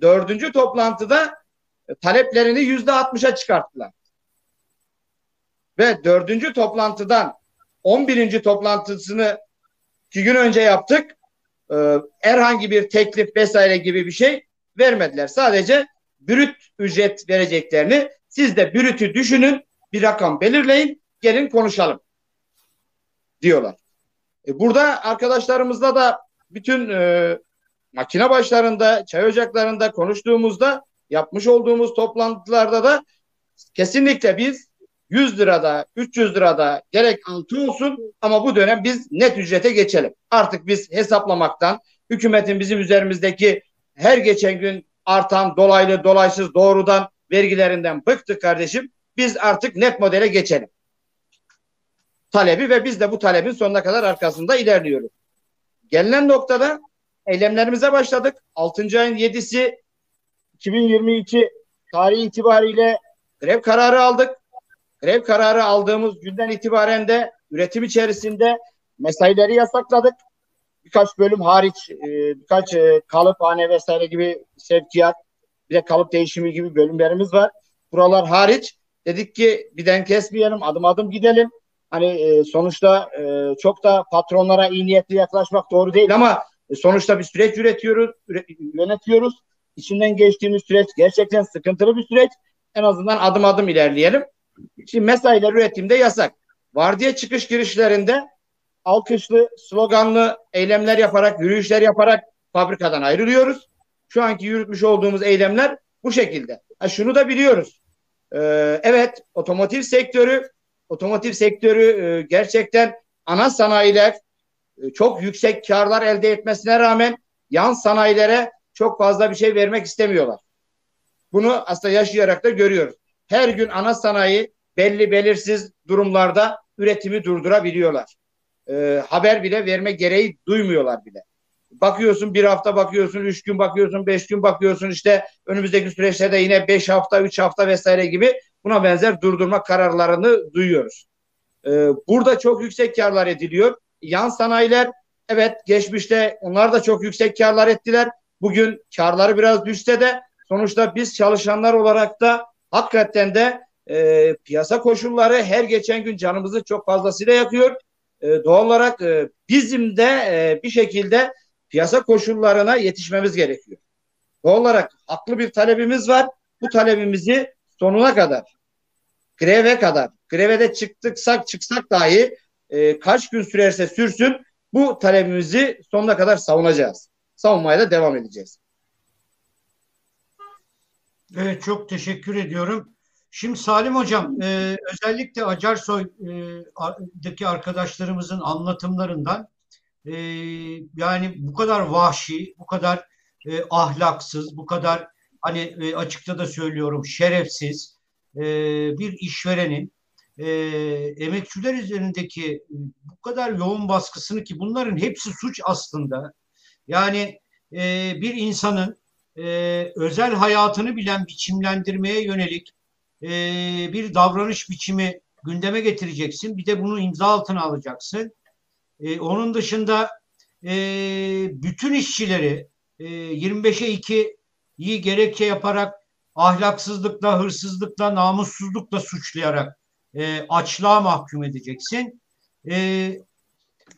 dördüncü toplantıda e, taleplerini yüzde altmışa çıkarttılar. Ve dördüncü toplantıdan on birinci toplantısını iki gün önce yaptık. Ee, herhangi bir teklif vesaire gibi bir şey vermediler. Sadece brüt ücret vereceklerini siz de brütü düşünün bir rakam belirleyin gelin konuşalım diyorlar. E burada arkadaşlarımızla da bütün e, makine başlarında, çay ocaklarında konuştuğumuzda yapmış olduğumuz toplantılarda da kesinlikle biz 100 lirada, 300 lirada gerek altı olsun ama bu dönem biz net ücrete geçelim. Artık biz hesaplamaktan, hükümetin bizim üzerimizdeki her geçen gün artan dolaylı, dolaysız, doğrudan vergilerinden bıktık kardeşim. Biz artık net modele geçelim. Talebi ve biz de bu talebin sonuna kadar arkasında ilerliyoruz. Gelinen noktada eylemlerimize başladık. 6. ayın 7'si 2022 tarihi itibariyle grev kararı aldık. Grev kararı aldığımız günden itibaren de üretim içerisinde mesaileri yasakladık. Birkaç bölüm hariç e, birkaç e, kalıphane vesaire gibi sevkiyat bir de kalıp değişimi gibi bölümlerimiz var. Buralar hariç dedik ki birden kesmeyelim adım adım gidelim. Hani e, sonuçta e, çok da patronlara iyi niyetli yaklaşmak doğru değil ama sonuçta bir süreç üretiyoruz, üre, yönetiyoruz. İçinden geçtiğimiz süreç gerçekten sıkıntılı bir süreç. En azından adım adım ilerleyelim. Şimdi mesailer üretimde yasak. Vardiya çıkış girişlerinde alkışlı, sloganlı eylemler yaparak, yürüyüşler yaparak fabrikadan ayrılıyoruz. Şu anki yürütmüş olduğumuz eylemler bu şekilde. Ha, şunu da biliyoruz. Ee, evet, otomotiv sektörü, otomotiv sektörü e, gerçekten ana sanayiler e, çok yüksek karlar elde etmesine rağmen yan sanayilere çok fazla bir şey vermek istemiyorlar. Bunu aslında yaşayarak da görüyoruz. Her gün ana sanayi belli belirsiz durumlarda üretimi durdurabiliyorlar. E, haber bile verme gereği duymuyorlar bile. Bakıyorsun bir hafta bakıyorsun, üç gün bakıyorsun, beş gün bakıyorsun işte önümüzdeki süreçte de yine beş hafta, üç hafta vesaire gibi buna benzer durdurma kararlarını duyuyoruz. Ee, burada çok yüksek karlar ediliyor. Yan sanayiler evet geçmişte onlar da çok yüksek karlar ettiler. Bugün karları biraz düşse de sonuçta biz çalışanlar olarak da hakikaten de e, piyasa koşulları her geçen gün canımızı çok fazlasıyla yakıyor. E, doğal olarak e, bizim de e, bir şekilde piyasa koşullarına yetişmemiz gerekiyor. Doğal olarak haklı bir talebimiz var. Bu talebimizi sonuna kadar, greve kadar, grevede çıktıksak çıksak dahi e, kaç gün sürerse sürsün bu talebimizi sonuna kadar savunacağız. Savunmaya da devam edeceğiz. Evet çok teşekkür ediyorum. Şimdi Salim Hocam e, özellikle Acarsoy'daki arkadaşlarımızın anlatımlarından e, yani bu kadar vahşi, bu kadar e, ahlaksız, bu kadar hani e, açıkça da söylüyorum şerefsiz e, bir işverenin e, emekçiler üzerindeki e, bu kadar yoğun baskısını ki bunların hepsi suç aslında. Yani e, bir insanın e, özel hayatını bilen biçimlendirmeye yönelik e, bir davranış biçimi gündeme getireceksin. Bir de bunu imza altına alacaksın. E, onun dışında e, bütün işçileri e, 25'e 2'yi gerekçe yaparak ahlaksızlıkla, hırsızlıkla, namussuzlukla suçlayarak e, açlığa mahkum edeceksin. E,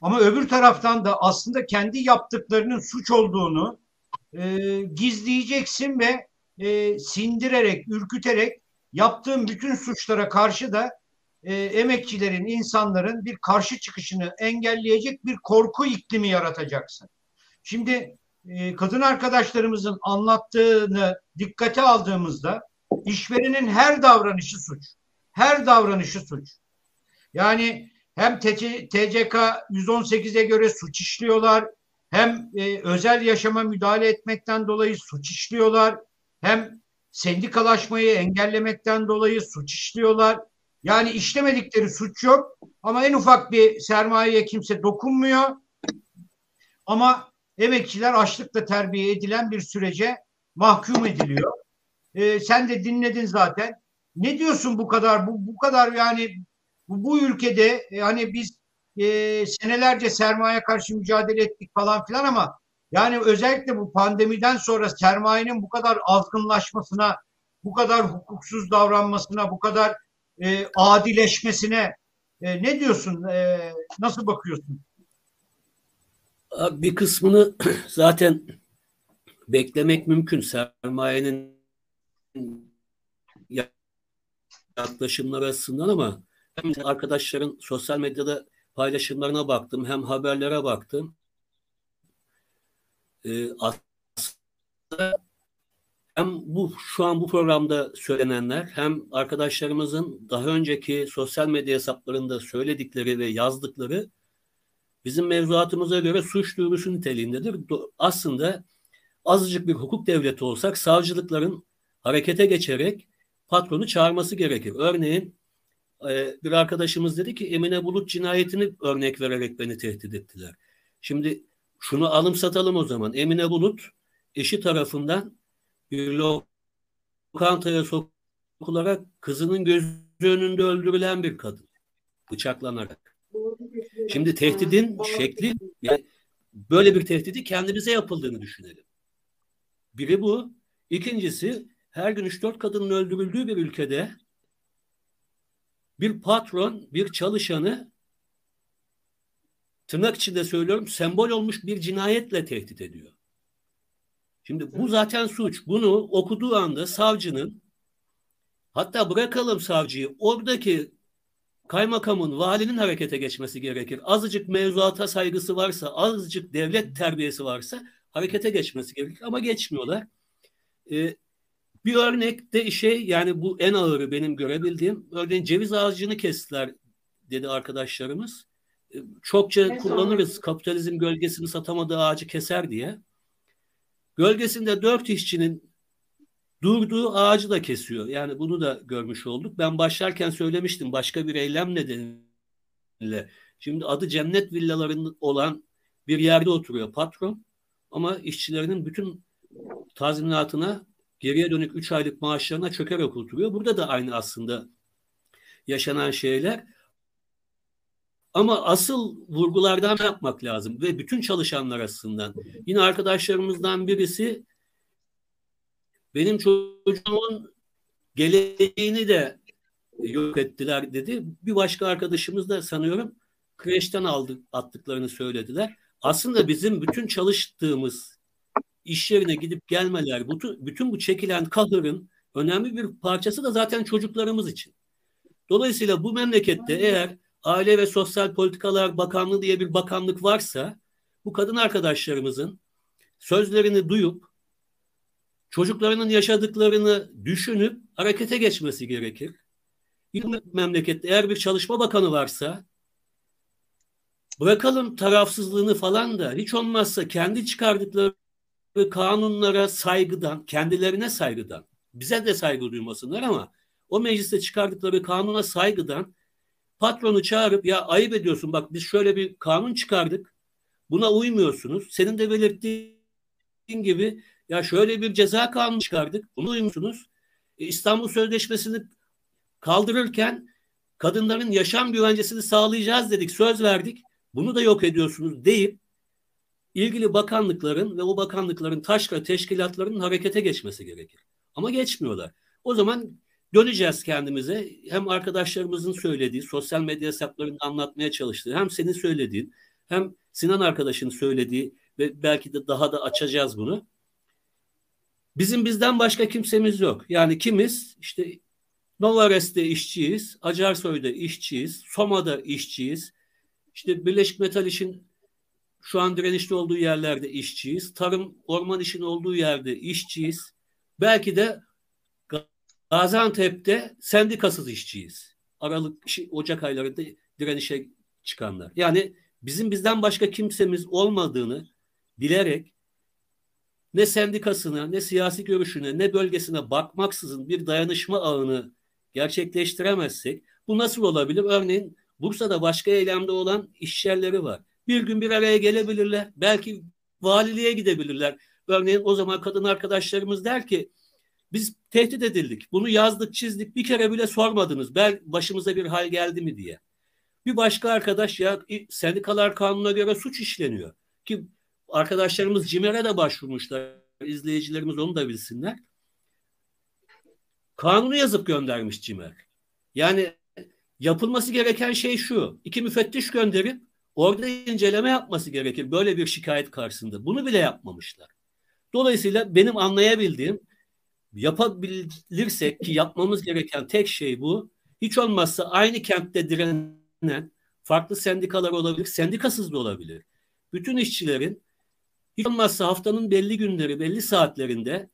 ama öbür taraftan da aslında kendi yaptıklarının suç olduğunu e, gizleyeceksin ve e, sindirerek, ürküterek yaptığın bütün suçlara karşı da e, emekçilerin, insanların bir karşı çıkışını engelleyecek bir korku iklimi yaratacaksın. Şimdi e, kadın arkadaşlarımızın anlattığını dikkate aldığımızda işverenin her davranışı suç. Her davranışı suç. Yani hem TCK 118'e göre suç işliyorlar, hem e, özel yaşama müdahale etmekten dolayı suç işliyorlar, hem sendikalaşmayı engellemekten dolayı suç işliyorlar. Yani işlemedikleri suç yok ama en ufak bir sermayeye kimse dokunmuyor. Ama emekçiler açlıkla terbiye edilen bir sürece mahkum ediliyor. Ee, sen de dinledin zaten. Ne diyorsun bu kadar? Bu, bu kadar yani bu, bu ülkede e, hani biz e, senelerce sermaye karşı mücadele ettik falan filan ama yani özellikle bu pandemiden sonra sermayenin bu kadar azgınlaşmasına, bu kadar hukuksuz davranmasına, bu kadar e, adileşmesine e, ne diyorsun? E, nasıl bakıyorsun? Bir kısmını *clears throat* zaten beklemek mümkün. Sermayenin yaklaşımları açısından ama hem arkadaşların sosyal medyada paylaşımlarına baktım hem haberlere baktım. Ee, aslında hem bu şu an bu programda söylenenler hem arkadaşlarımızın daha önceki sosyal medya hesaplarında söyledikleri ve yazdıkları bizim mevzuatımıza göre suç duyurusu niteliğindedir. Aslında azıcık bir hukuk devleti olsak savcılıkların harekete geçerek patronu çağırması gerekir. Örneğin e, bir arkadaşımız dedi ki Emine Bulut cinayetini örnek vererek beni tehdit ettiler. Şimdi şunu alım satalım o zaman. Emine Bulut eşi tarafından bir lokantaya sokularak kızının gözü önünde öldürülen bir kadın. Bıçaklanarak. Şimdi tehdidin şekli yani böyle bir tehdidi kendimize yapıldığını düşünelim. Biri bu. İkincisi her gün 3-4 kadının öldürüldüğü bir ülkede bir patron bir çalışanı tırnak içinde söylüyorum sembol olmuş bir cinayetle tehdit ediyor. Şimdi bu zaten suç. Bunu okuduğu anda savcının hatta bırakalım savcıyı oradaki kaymakamın, valinin harekete geçmesi gerekir. Azıcık mevzuata saygısı varsa, azıcık devlet terbiyesi varsa harekete geçmesi gerekir. Ama geçmiyorlar. Ee, bir örnek de şey yani bu en ağırı benim görebildiğim. Örneğin ceviz ağacını kestiler dedi arkadaşlarımız. Çokça ne kullanırız sonra? kapitalizm gölgesini satamadığı ağacı keser diye. Gölgesinde dört işçinin durduğu ağacı da kesiyor. Yani bunu da görmüş olduk. Ben başlarken söylemiştim başka bir eylem nedeniyle. Şimdi adı cennet villalarının olan bir yerde oturuyor patron. Ama işçilerinin bütün tazminatına geriye dönük 3 aylık maaşlarına çökerek oturuyor. Burada da aynı aslında yaşanan şeyler. Ama asıl vurgulardan yapmak lazım ve bütün çalışanlar açısından. Yine arkadaşlarımızdan birisi benim çocuğumun geleceğini de yok ettiler dedi. Bir başka arkadaşımız da sanıyorum kreşten aldık attıklarını söylediler. Aslında bizim bütün çalıştığımız iş yerine gidip gelmeler, bütün, bütün bu çekilen kahırın önemli bir parçası da zaten çocuklarımız için. Dolayısıyla bu memlekette eğer Aile ve Sosyal Politikalar Bakanlığı diye bir bakanlık varsa bu kadın arkadaşlarımızın sözlerini duyup çocuklarının yaşadıklarını düşünüp harekete geçmesi gerekir. Bir memlekette eğer bir çalışma bakanı varsa bırakalım tarafsızlığını falan da hiç olmazsa kendi çıkardıkları kanunlara saygıdan, kendilerine saygıdan, bize de saygı duymasınlar ama o mecliste çıkardıkları kanuna saygıdan patronu çağırıp ya ayıp ediyorsun bak biz şöyle bir kanun çıkardık. Buna uymuyorsunuz. Senin de belirttiğin gibi ya şöyle bir ceza kanunu çıkardık. Buna uymuyorsunuz. E, İstanbul Sözleşmesi'ni kaldırırken kadınların yaşam güvencesini sağlayacağız dedik, söz verdik. Bunu da yok ediyorsunuz deyip ilgili bakanlıkların ve o bakanlıkların taşra teşkilatlarının harekete geçmesi gerekir. Ama geçmiyorlar. O zaman döneceğiz kendimize. Hem arkadaşlarımızın söylediği, sosyal medya hesaplarını anlatmaya çalıştığı, hem senin söylediğin, hem Sinan arkadaşın söylediği ve belki de daha da açacağız bunu. Bizim bizden başka kimsemiz yok. Yani kimiz? İşte Novares'te işçiyiz, Acarsoy'da işçiyiz, Soma'da işçiyiz. İşte Birleşik Metal İş'in şu an direnişli olduğu yerlerde işçiyiz. Tarım, orman işin olduğu yerde işçiyiz. Belki de Gaziantep'te sendikasız işçiyiz. Aralık, Ocak aylarında direnişe çıkanlar. Yani bizim bizden başka kimsemiz olmadığını bilerek ne sendikasına, ne siyasi görüşüne, ne bölgesine bakmaksızın bir dayanışma ağını gerçekleştiremezsek bu nasıl olabilir? Örneğin Bursa'da başka eylemde olan işyerleri var. Bir gün bir araya gelebilirler. Belki valiliğe gidebilirler. Örneğin o zaman kadın arkadaşlarımız der ki biz tehdit edildik. Bunu yazdık, çizdik. Bir kere bile sormadınız. Bel başımıza bir hal geldi mi diye. Bir başka arkadaş ya sendikalar kanununa göre suç işleniyor. Ki arkadaşlarımız CİMER'e de başvurmuşlar. İzleyicilerimiz onu da bilsinler. Kanunu yazıp göndermiş CİMER. Yani yapılması gereken şey şu. İki müfettiş gönderip orada inceleme yapması gerekir böyle bir şikayet karşısında. Bunu bile yapmamışlar. Dolayısıyla benim anlayabildiğim yapabilirsek ki yapmamız gereken tek şey bu. Hiç olmazsa aynı kentte direnen farklı sendikalar olabilir, sendikasız da olabilir. Bütün işçilerin hiç olmazsa haftanın belli günleri, belli saatlerinde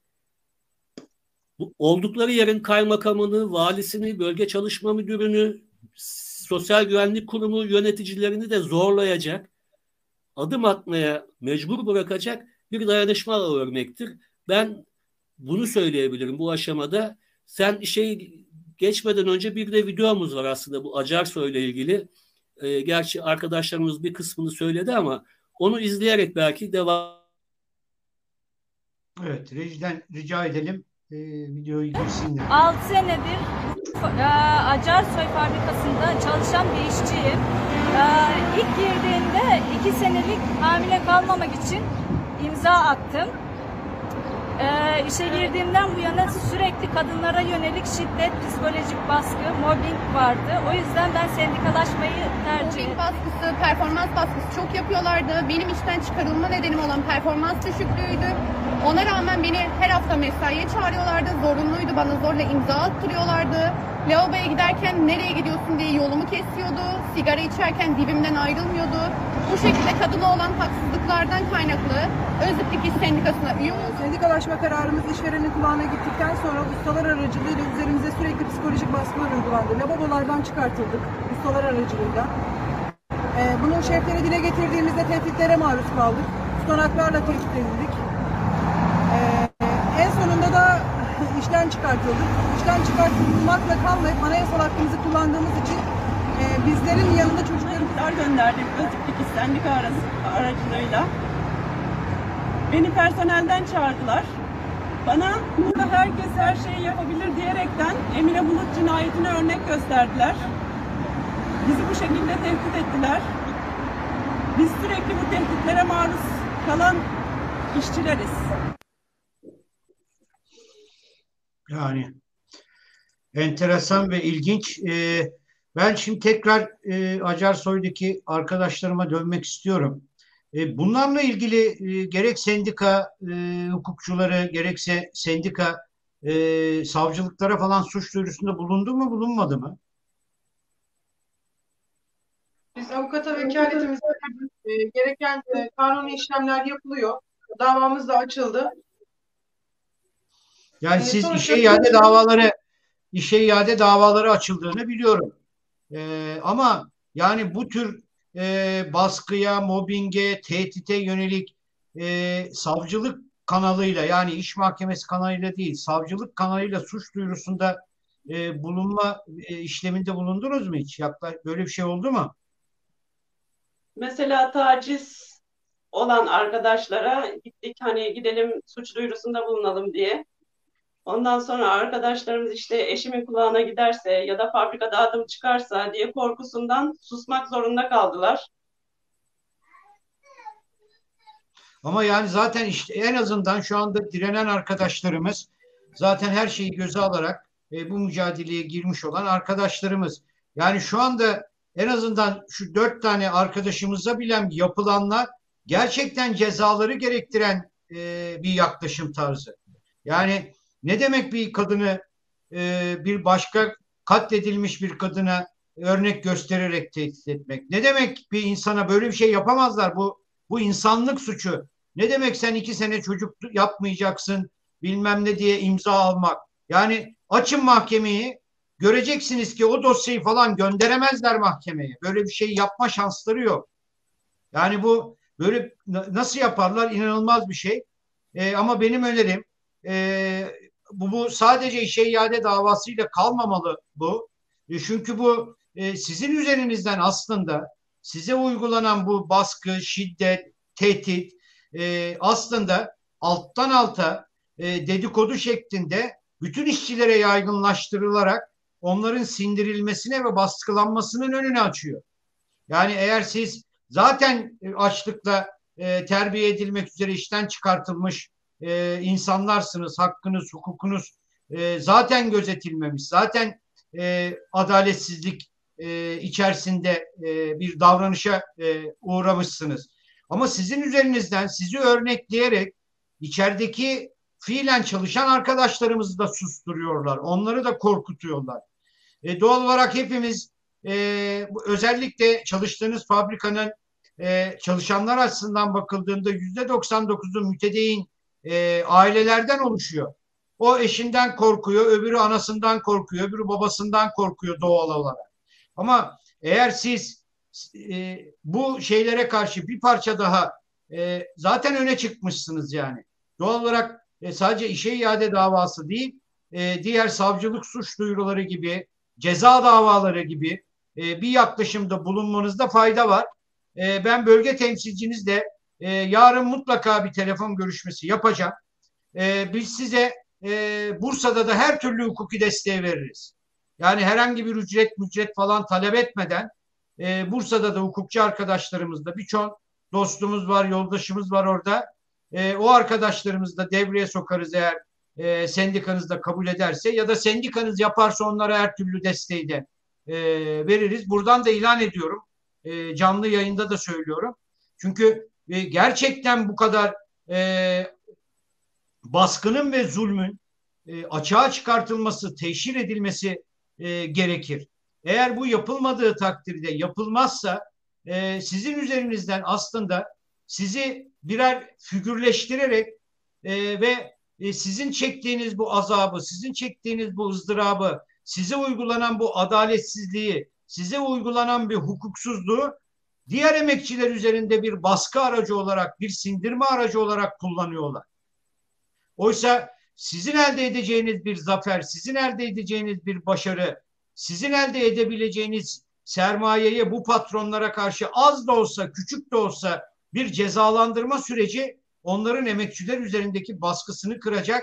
bu, oldukları yerin kaymakamını, valisini, bölge çalışma müdürünü, sosyal güvenlik kurumu yöneticilerini de zorlayacak, adım atmaya mecbur bırakacak bir dayanışma örnektir. Ben bunu söyleyebilirim bu aşamada. Sen şey geçmeden önce bir de videomuz var aslında bu Acarsoy ile ilgili. E, gerçi arkadaşlarımız bir kısmını söyledi ama onu izleyerek belki devam Evet, rejiden rica edelim e, videoyu girsinler. 6 senedir e, Acarsoy fabrikasında çalışan bir işçiyim. E, ilk girdiğimde 2 senelik hamile kalmamak için imza attım. Ee, işe girdiğimden bu yana sürekli kadınlara yönelik şiddet, psikolojik baskı, mobbing vardı. O yüzden ben sendikalaşmayı tercih ettim. baskısı, performans baskısı çok yapıyorlardı. Benim işten çıkarılma nedenim olan performans düşüklüğüydü. Ona rağmen beni her hafta mesaiye çağırıyorlardı. Zorunluydu. Bana zorla imza attırıyorlardı. Lavaboya giderken nereye gidiyorsun diye yolumu kesiyordu. Sigara içerken dibimden ayrılmıyordu. Bu şekilde kadına olan haksızlıklardan kaynaklı Özlük İş Sendikası'na üye oldum. Sendikalaşma kararımız işverenin kulağına gittikten sonra ustalar aracılığıyla üzerimize sürekli psikolojik baskılar uygulandı. Lavabolardan çıkartıldık ustalar aracılığıyla. Ee, bunu şeflere dile getirdiğimizde tehditlere maruz kaldık. Tutanaklarla tehdit edildik. Ee, en sonunda da işten çıkartıldık. İşten çıkartılmakla kalmayıp anayasal hakkımızı kullandığımız için e, bizlerin yanında çocuklarımızlar gönderdik İş Sendika aracılığıyla. Beni personelden çağırdılar. Bana burada herkes her şeyi yapabilir diyerekten Emine Bulut cinayetine örnek gösterdiler. Bizi bu şekilde tehdit ettiler. Biz sürekli bu tehditlere maruz kalan işçileriz. Yani enteresan ve ilginç. Ee, ben şimdi tekrar e, Acarsoy'daki arkadaşlarıma dönmek istiyorum. E, bunlarla ilgili e, gerek sendika e, hukukçuları gerekse sendika e, savcılıklara falan suç duyurusunda bulundu mu bulunmadı mı? Biz avukata vekaletimizde e, gereken e, kanuni işlemler yapılıyor. Davamız da açıldı. Yani siz işe iade davaları işe iade davaları açıldığını biliyorum. Ee, ama yani bu tür e, baskıya, mobbinge, tehdite yönelik e, savcılık kanalıyla yani iş mahkemesi kanalıyla değil savcılık kanalıyla suç duyurusunda e, bulunma e, işleminde bulundunuz mu hiç? Yakla, böyle bir şey oldu mu? Mesela taciz olan arkadaşlara gittik hani gidelim suç duyurusunda bulunalım diye. Ondan sonra arkadaşlarımız işte eşimin kulağına giderse ya da fabrikada adım çıkarsa diye korkusundan susmak zorunda kaldılar. Ama yani zaten işte en azından şu anda direnen arkadaşlarımız zaten her şeyi göze alarak e, bu mücadeleye girmiş olan arkadaşlarımız. Yani şu anda en azından şu dört tane arkadaşımıza bilen yapılanlar gerçekten cezaları gerektiren e, bir yaklaşım tarzı. Yani ne demek bir kadını e, bir başka katledilmiş bir kadına örnek göstererek tehdit etmek? Ne demek bir insana böyle bir şey yapamazlar? Bu bu insanlık suçu. Ne demek sen iki sene çocuk yapmayacaksın bilmem ne diye imza almak. Yani açın mahkemeyi göreceksiniz ki o dosyayı falan gönderemezler mahkemeye. Böyle bir şey yapma şansları yok. Yani bu böyle nasıl yaparlar inanılmaz bir şey. E, ama benim önerim e, bu, bu sadece işe iade davasıyla kalmamalı bu. E, çünkü bu e, sizin üzerinizden aslında size uygulanan bu baskı, şiddet, tehdit e, aslında alttan alta e, dedikodu şeklinde bütün işçilere yaygınlaştırılarak onların sindirilmesine ve baskılanmasının önünü açıyor. Yani eğer siz zaten açlıkla e, terbiye edilmek üzere işten çıkartılmış e, insanlarsınız, hakkınız, hukukunuz e, zaten gözetilmemiş, zaten e, adaletsizlik e, içerisinde e, bir davranışa e, uğramışsınız. Ama sizin üzerinizden sizi örnekleyerek içerideki fiilen çalışan arkadaşlarımızı da susturuyorlar. Onları da korkutuyorlar. E, doğal olarak hepimiz e, özellikle çalıştığınız fabrikanın e, çalışanlar açısından bakıldığında yüzde 99'u mütedeyin e, ailelerden oluşuyor. O eşinden korkuyor, öbürü anasından korkuyor, öbürü babasından korkuyor doğal olarak. Ama eğer siz e, bu şeylere karşı bir parça daha e, zaten öne çıkmışsınız yani. Doğal olarak e, sadece işe iade davası değil, e, diğer savcılık suç duyuruları gibi, ceza davaları gibi e, bir yaklaşımda bulunmanızda fayda var. E, ben bölge temsilcinizle e, yarın mutlaka bir telefon görüşmesi yapacağım. E, biz size e, Bursa'da da her türlü hukuki desteği veririz. Yani herhangi bir ücret mücret falan talep etmeden e, Bursa'da da hukukçu arkadaşlarımızda birçok dostumuz var, yoldaşımız var orada. E, o arkadaşlarımızı da devreye sokarız eğer e, sendikanız da kabul ederse ya da sendikanız yaparsa onlara her türlü desteği de e, veririz. Buradan da ilan ediyorum. E, canlı yayında da söylüyorum. Çünkü e, gerçekten bu kadar e, baskının ve zulmün e, açığa çıkartılması, teşhir edilmesi e, gerekir. Eğer bu yapılmadığı takdirde yapılmazsa e, sizin üzerinizden aslında sizi birer figürleştirerek e, ve e, sizin çektiğiniz bu azabı, sizin çektiğiniz bu ızdırabı, size uygulanan bu adaletsizliği, size uygulanan bir hukuksuzluğu diğer emekçiler üzerinde bir baskı aracı olarak, bir sindirme aracı olarak kullanıyorlar. Oysa sizin elde edeceğiniz bir zafer, sizin elde edeceğiniz bir başarı, sizin elde edebileceğiniz sermayeye bu patronlara karşı az da olsa, küçük de olsa bir cezalandırma süreci onların emekçiler üzerindeki baskısını kıracak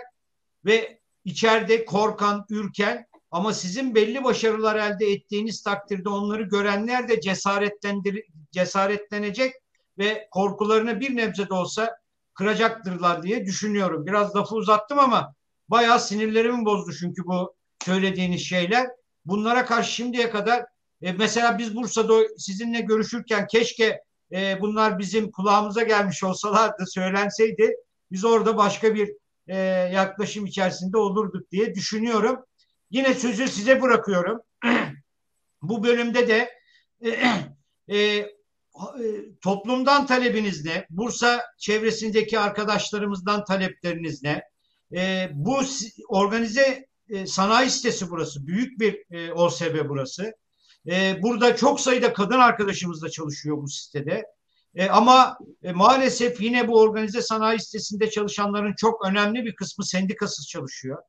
ve içeride korkan, ürken ama sizin belli başarılar elde ettiğiniz takdirde onları görenler de cesaretlendir cesaretlenecek ve korkularını bir nebze de olsa kıracaktırlar diye düşünüyorum. Biraz lafı uzattım ama bayağı sinirlerimi bozdu çünkü bu söylediğiniz şeyler. Bunlara karşı şimdiye kadar e, mesela biz Bursa'da sizinle görüşürken keşke e, bunlar bizim kulağımıza gelmiş olsalardı söylenseydi biz orada başka bir e, yaklaşım içerisinde olurduk diye düşünüyorum. Yine sözü size bırakıyorum. *clears throat* Bu bölümde de *clears throat* e, e, toplumdan talebiniz ne? Bursa çevresindeki arkadaşlarımızdan talepleriniz ne? E, bu organize e, sanayi sitesi burası. Büyük bir e, OSB burası. E, burada çok sayıda kadın arkadaşımız da çalışıyor bu sitede. E, ama e, maalesef yine bu organize sanayi sitesinde çalışanların çok önemli bir kısmı sendikasız çalışıyor.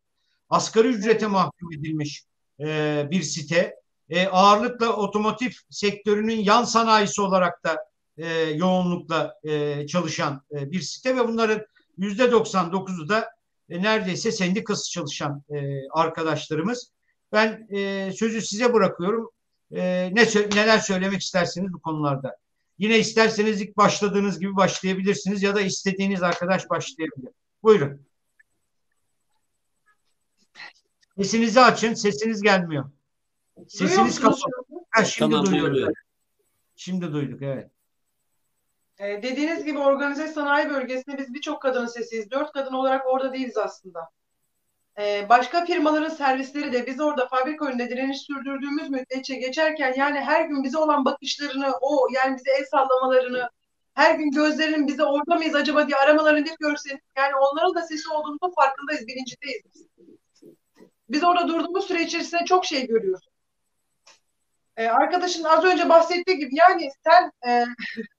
Asgari ücrete mahkum edilmiş e, bir site. E, ağırlıkla otomotiv sektörünün yan sanayisi olarak da e, yoğunlukla e, çalışan e, bir site ve bunların yüzde 99'u da e, neredeyse sendikası çalışan e, arkadaşlarımız. Ben e, sözü size bırakıyorum. E, ne neler söylemek istersiniz bu konularda? Yine isterseniz ilk başladığınız gibi başlayabilirsiniz ya da istediğiniz arkadaş başlayabilir. Buyurun. Sesinizi açın. Sesiniz gelmiyor. Sesiniz kapalı. Ha, şimdi tamam, duyuyoruz. Duyuyor. Şimdi duyduk evet. Ee, dediğiniz gibi organize sanayi bölgesinde biz birçok kadının sesiyiz. Dört kadın olarak orada değiliz aslında. Ee, başka firmaların servisleri de biz orada fabrika önünde direniş sürdürdüğümüz müddetçe geçerken yani her gün bize olan bakışlarını, o yani bize el sallamalarını, her gün gözlerinin bize orada mıyız acaba diye aramalarını hep görseniz yani onların da sesi olduğunu farkındayız, bilincindeyiz biz. Biz orada durduğumuz süre içerisinde çok şey görüyoruz. Ee, arkadaşın az önce bahsettiği gibi yani sen e,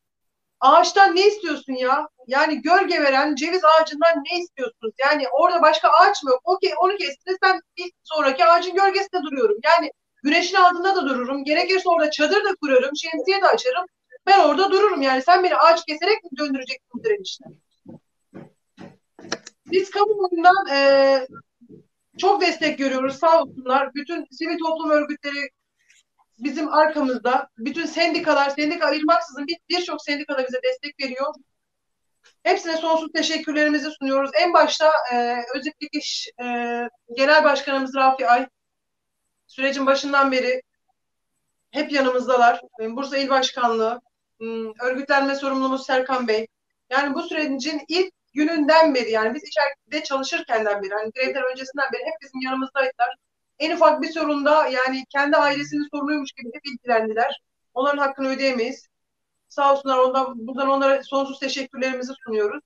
*laughs* ağaçtan ne istiyorsun ya? Yani gölge veren ceviz ağacından ne istiyorsunuz? Yani orada başka ağaç mı yok? Okey onu kestiniz ben bir sonraki ağacın gölgesinde duruyorum. Yani güneşin altında da dururum. Gerekirse orada çadır da kurarım. Şemsiye de açarım. Ben orada dururum. Yani sen beni ağaç keserek mi döndüreceksin bu direnişte? Biz kamuoyundan e, çok destek görüyoruz sağ olsunlar. Bütün sivil toplum örgütleri bizim arkamızda. Bütün sendikalar, sendika ayırmaksızın birçok bir sendika da bize destek veriyor. Hepsine sonsuz teşekkürlerimizi sunuyoruz. En başta e, Özip Dikiş e, Genel Başkanımız Rafi Ay sürecin başından beri hep yanımızdalar. E, Bursa İl Başkanlığı, örgütlenme sorumlumuz Serkan Bey. Yani bu sürecin ilk gününden beri yani biz içeride çalışırkenden beri hani grevler öncesinden beri hep bizim yanımızdaydılar. En ufak bir sorunda yani kendi ailesinin sorunuymuş gibi hep ilgilendiler. Onların hakkını ödeyemeyiz. Sağ olsunlar ondan, buradan onlara sonsuz teşekkürlerimizi sunuyoruz.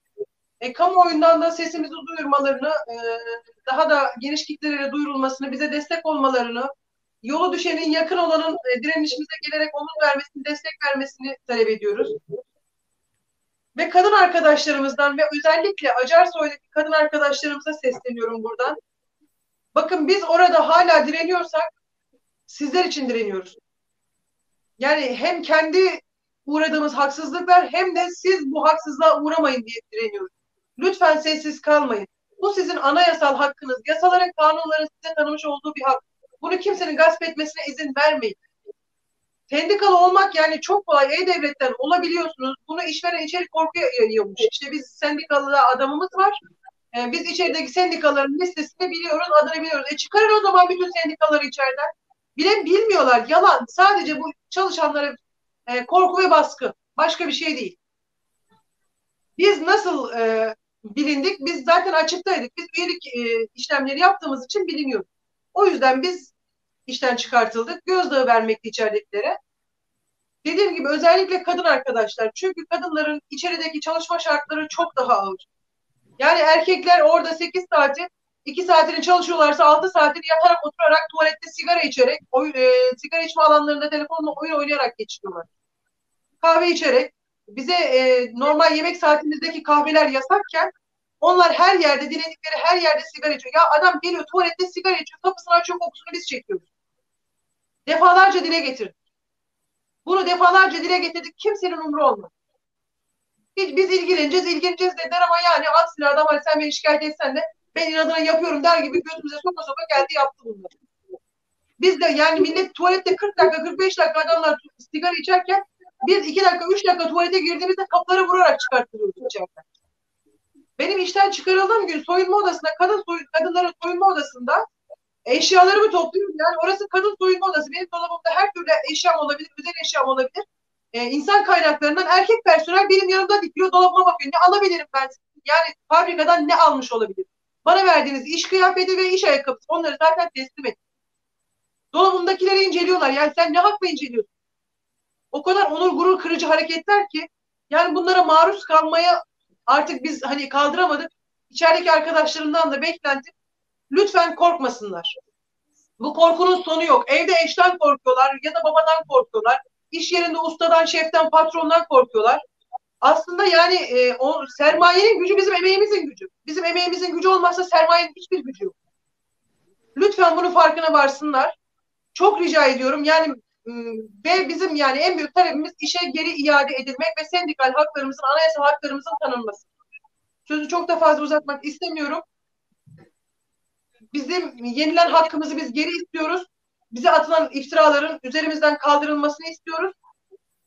E, kamuoyundan da sesimizi duyurmalarını, e, daha da geniş kitlelere duyurulmasını, bize destek olmalarını, yolu düşenin yakın olanın e, direnişimize gelerek omuz vermesini, destek vermesini talep ediyoruz. Ve kadın arkadaşlarımızdan ve özellikle Acarsoy'daki kadın arkadaşlarımıza sesleniyorum buradan. Bakın biz orada hala direniyorsak sizler için direniyoruz. Yani hem kendi uğradığımız haksızlıklar hem de siz bu haksızlığa uğramayın diye direniyoruz. Lütfen sessiz kalmayın. Bu sizin anayasal hakkınız. Yasaların, kanunların size tanımış olduğu bir hak. Bunu kimsenin gasp etmesine izin vermeyin. Sendikalı olmak yani çok kolay. E-Devlet'ten olabiliyorsunuz. Bunu işveren içerik korkuya yayıyormuş. İşte biz sendikalı adamımız var. Ee, biz içerideki sendikaların listesini biliyoruz, adını biliyoruz. E çıkarın o zaman bütün sendikaları içeriden. Bile bilmiyorlar. Yalan. Sadece bu çalışanlara e, korku ve baskı. Başka bir şey değil. Biz nasıl e, bilindik? Biz zaten açıktaydık. Biz üyelik e, işlemleri yaptığımız için biliniyoruz. O yüzden biz işten çıkartıldık. Gözdağı vermekte içeridekilere. Dediğim gibi özellikle kadın arkadaşlar. Çünkü kadınların içerideki çalışma şartları çok daha ağır. Yani erkekler orada 8 saati 2 saatini çalışıyorlarsa 6 saatini yatarak oturarak tuvalette sigara içerek oyun, e, sigara içme alanlarında telefonla oyun oynayarak geçiriyorlar. Kahve içerek bize e, normal yemek saatimizdeki kahveler yasakken onlar her yerde diledikleri her yerde sigara içiyor. Ya adam geliyor tuvalette sigara içiyor kapısını açıyor kokusunu biz çekiyoruz. Defalarca dile getirdik. Bunu defalarca dile getirdik kimsenin umru olmadı. Hiç biz ilgileneceğiz, ilgileneceğiz dediler ama yani at silahı adam hani sen beni şikayet etsen de ben inadına yapıyorum der gibi gözümüze soka soka geldi yaptı bunları. Biz de yani millet tuvalette 40 dakika 45 dakika adamlar sigara içerken biz 2 dakika 3 dakika tuvalete girdiğimizde kapları vurarak çıkartılıyoruz içeriden. Benim işten çıkarıldığım gün soyunma odasında kadın soy, kadınların soyunma odasında eşyalarımı topluyorum. Yani orası kadın soyunma odası. Benim dolabımda her türlü eşyam olabilir, özel eşyam olabilir e, insan kaynaklarından erkek personel benim yanımda dikiliyor dolabıma bakıyor. Ne alabilirim ben? Yani fabrikadan ne almış olabilirim? Bana verdiğiniz iş kıyafeti ve iş ayakkabısı onları zaten teslim et. Dolabımdakileri inceliyorlar. Yani sen ne hakla inceliyorsun? O kadar onur gurur kırıcı hareketler ki yani bunlara maruz kalmaya artık biz hani kaldıramadık. İçerideki arkadaşlarımdan da beklentim lütfen korkmasınlar. Bu korkunun sonu yok. Evde eşten korkuyorlar ya da babadan korkuyorlar. İş yerinde ustadan, şeften, patrondan korkuyorlar. Aslında yani e, o sermayenin gücü bizim emeğimizin gücü. Bizim emeğimizin gücü olmazsa sermayenin hiçbir gücü yok. Lütfen bunun farkına varsınlar. Çok rica ediyorum. Yani ve bizim yani en büyük talebimiz işe geri iade edilmek ve sendikal haklarımızın, anayasal haklarımızın tanınması. Sözü çok da fazla uzatmak istemiyorum. Bizim yenilen hakkımızı biz geri istiyoruz. Bize atılan iftiraların üzerimizden kaldırılmasını istiyoruz.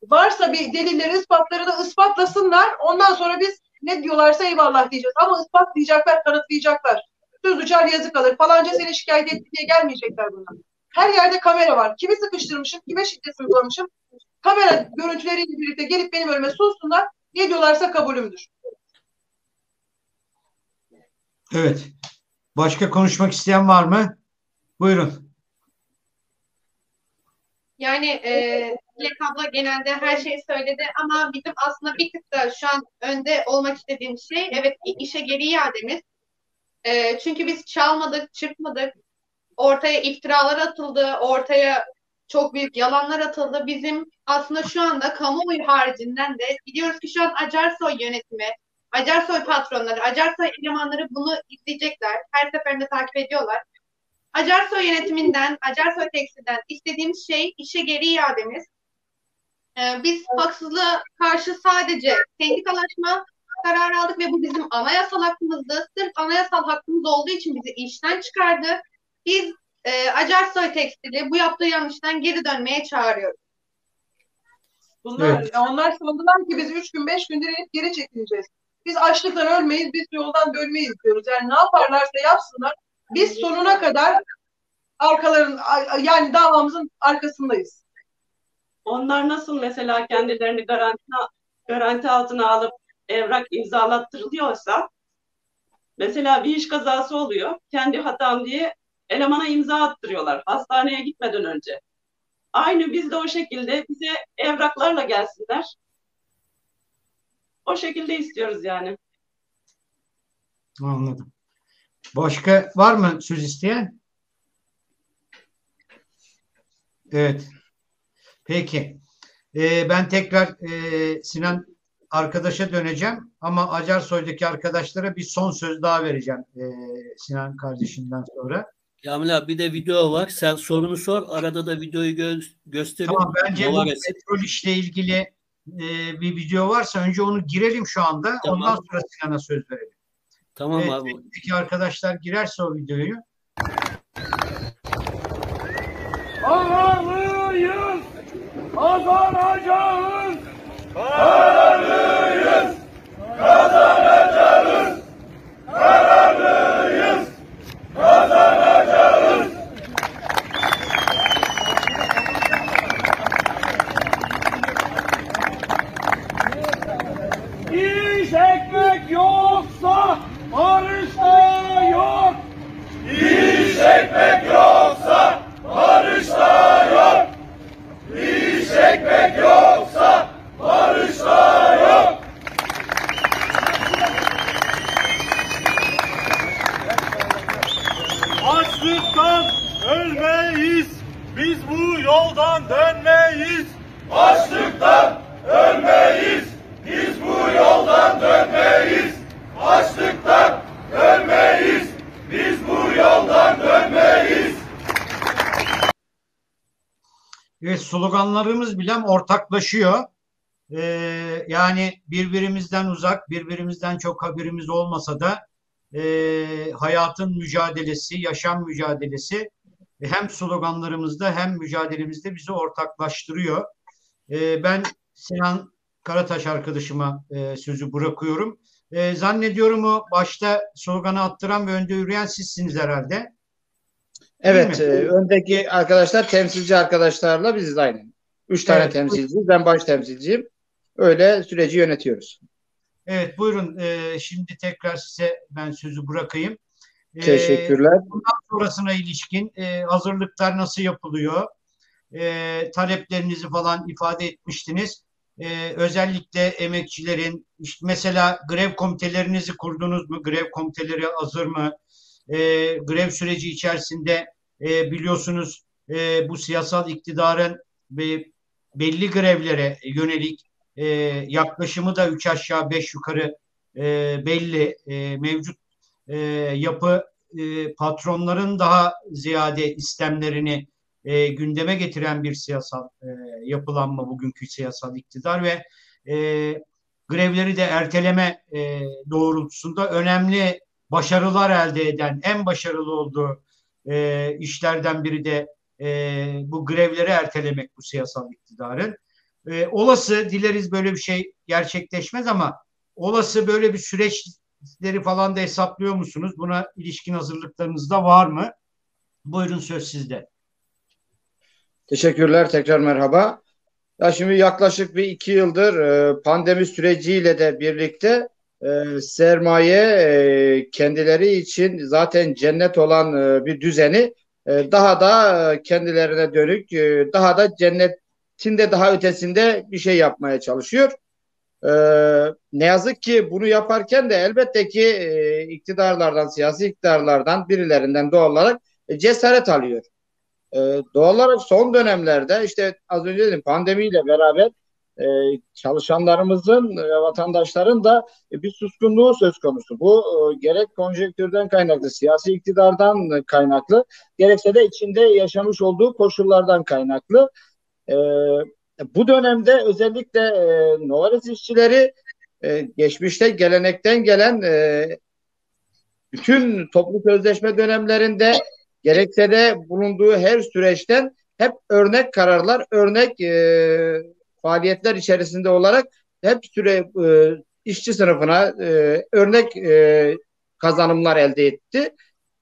Varsa bir delilleri, ispatları da ispatlasınlar. Ondan sonra biz ne diyorlarsa eyvallah diyeceğiz. Ama ispatlayacaklar, kanıtlayacaklar. Söz uçar yazı kalır. Falanca seni şikayet etti diye gelmeyecekler buna. Her yerde kamera var. Kimi sıkıştırmışım, kime şiddet uygulamışım. Kamera görüntüleriyle birlikte gelip benim önüme sunsunlar. Ne diyorlarsa kabulümdür. Evet. Başka konuşmak isteyen var mı? Buyurun. Yani e, Dilek abla genelde her şeyi söyledi ama bizim aslında bir tık da şu an önde olmak istediğim şey evet işe geri iademiz. E, çünkü biz çalmadık, çırpmadık. Ortaya iftiralar atıldı, ortaya çok büyük yalanlar atıldı. Bizim aslında şu anda kamuoyu haricinden de biliyoruz ki şu an Acarsoy yönetimi, Acarsoy patronları, Acarsoy elemanları bunu izleyecekler. Her seferinde takip ediyorlar. Acarsoy yönetiminden, Acarsoy Tekstil'den istediğimiz şey işe geri iademiz. Ee, biz haksızlığa karşı sadece sendikalaşma kararı aldık ve bu bizim anayasal hakkımızdı. Sırf anayasal hakkımız olduğu için bizi işten çıkardı. Biz e, Acarsoy Tekstil'i bu yaptığı yanlıştan geri dönmeye çağırıyoruz. Bunlar, evet. Onlar sandılar ki biz üç gün beş gün geri çekileceğiz. Biz açlıktan ölmeyiz, biz yoldan dönmeyiz diyoruz. Yani ne yaparlarsa yapsınlar. Biz sonuna kadar arkaların yani davamızın arkasındayız. Onlar nasıl mesela kendilerini garanti garanti altına alıp evrak imzalattırılıyorsa mesela bir iş kazası oluyor. Kendi hatam diye elemana imza attırıyorlar hastaneye gitmeden önce. Aynı biz de o şekilde bize evraklarla gelsinler. O şekilde istiyoruz yani. Anladım. Başka var mı söz isteyen? Evet. Peki. Ee, ben tekrar e, Sinan arkadaşa döneceğim ama Acarsoy'daki arkadaşlara bir son söz daha vereceğim e, Sinan kardeşinden sonra. Kamil abi bir de video var. Sen sorunu sor. Arada da videoyu gö gösterin. Tamam bence bu petrol işle ilgili e, bir video varsa önce onu girelim şu anda. Tamam. Ondan sonra Sinan'a söz verelim. Tamam evet, abi. Peki arkadaşlar girerse o videoyu. Kararlıyız, kazanacağız. Kararlıyız, kazanacağız. Kararlıyız, kazanacağız. İş ekmek yoksa barış da yok. İş ekmek yoksa barış da yok. İş ekmek yoksa barış da yok. Açlıktan ölmeyiz. Biz bu yoldan dönmeyiz. Açlıktan ölmeyiz. Biz bu yoldan dönmeyiz. Açlıktan ölmeyiz. Biz bu yoldan dönmeyiz. Evet sloganlarımız bile ortaklaşıyor. Ee, yani birbirimizden uzak, birbirimizden çok haberimiz olmasa da e, hayatın mücadelesi, yaşam mücadelesi hem sloganlarımızda hem mücadelemizde bizi ortaklaştırıyor. E, ben Sinan Karataş arkadaşıma e, sözü bırakıyorum. E, zannediyorum o başta sloganı attıran ve önde yürüyen sizsiniz herhalde. Evet, e, öndeki arkadaşlar temsilci arkadaşlarla biziz aynı. Üç tane evet, temsilciyiz. Ben baş temsilciyim. Öyle süreci yönetiyoruz. Evet, buyurun. E, şimdi tekrar size ben sözü bırakayım. E, Teşekkürler. Bundan sonrasına ilişkin e, hazırlıklar nasıl yapılıyor? E, taleplerinizi falan ifade etmiştiniz. E, özellikle emekçilerin, işte mesela grev komitelerinizi kurdunuz mu? Grev komiteleri hazır mı? e, grev süreci içerisinde e, biliyorsunuz e, bu siyasal iktidarın be, belli grevlere yönelik e, yaklaşımı da üç aşağı beş yukarı e, belli. E, mevcut e, yapı e, patronların daha ziyade istemlerini e, gündeme getiren bir siyasal e, yapılanma bugünkü siyasal iktidar ve e, grevleri de erteleme e, doğrultusunda önemli başarılar elde eden en başarılı olduğu e, işlerden biri de e, bu grevleri ertelemek bu siyasal iktidarın. E, olası dileriz böyle bir şey gerçekleşmez ama olası böyle bir süreçleri falan da hesaplıyor musunuz? Buna ilişkin hazırlıklarınız da var mı? Buyurun söz sizde. Teşekkürler tekrar merhaba. Ya şimdi yaklaşık bir iki yıldır e, pandemi süreciyle de birlikte e, sermaye e, kendileri için zaten cennet olan e, bir düzeni e, daha da e, kendilerine dönük e, daha da cennetin de daha ötesinde bir şey yapmaya çalışıyor. E, ne yazık ki bunu yaparken de elbette ki e, iktidarlardan, siyasi iktidarlardan birilerinden doğal olarak e, cesaret alıyor. E, doğal olarak son dönemlerde işte az önce dedim pandemiyle beraber e, çalışanlarımızın ve vatandaşların da bir suskunluğu söz konusu. Bu e, gerek konjektürden kaynaklı, siyasi iktidardan kaynaklı, gerekse de içinde yaşamış olduğu koşullardan kaynaklı. E, bu dönemde özellikle e, Novares işçileri e, geçmişte gelenekten gelen e, bütün toplu sözleşme dönemlerinde gerekse de bulunduğu her süreçten hep örnek kararlar, örnek e, faaliyetler içerisinde olarak hep süre e, işçi sınıfına e, örnek e, kazanımlar elde etti.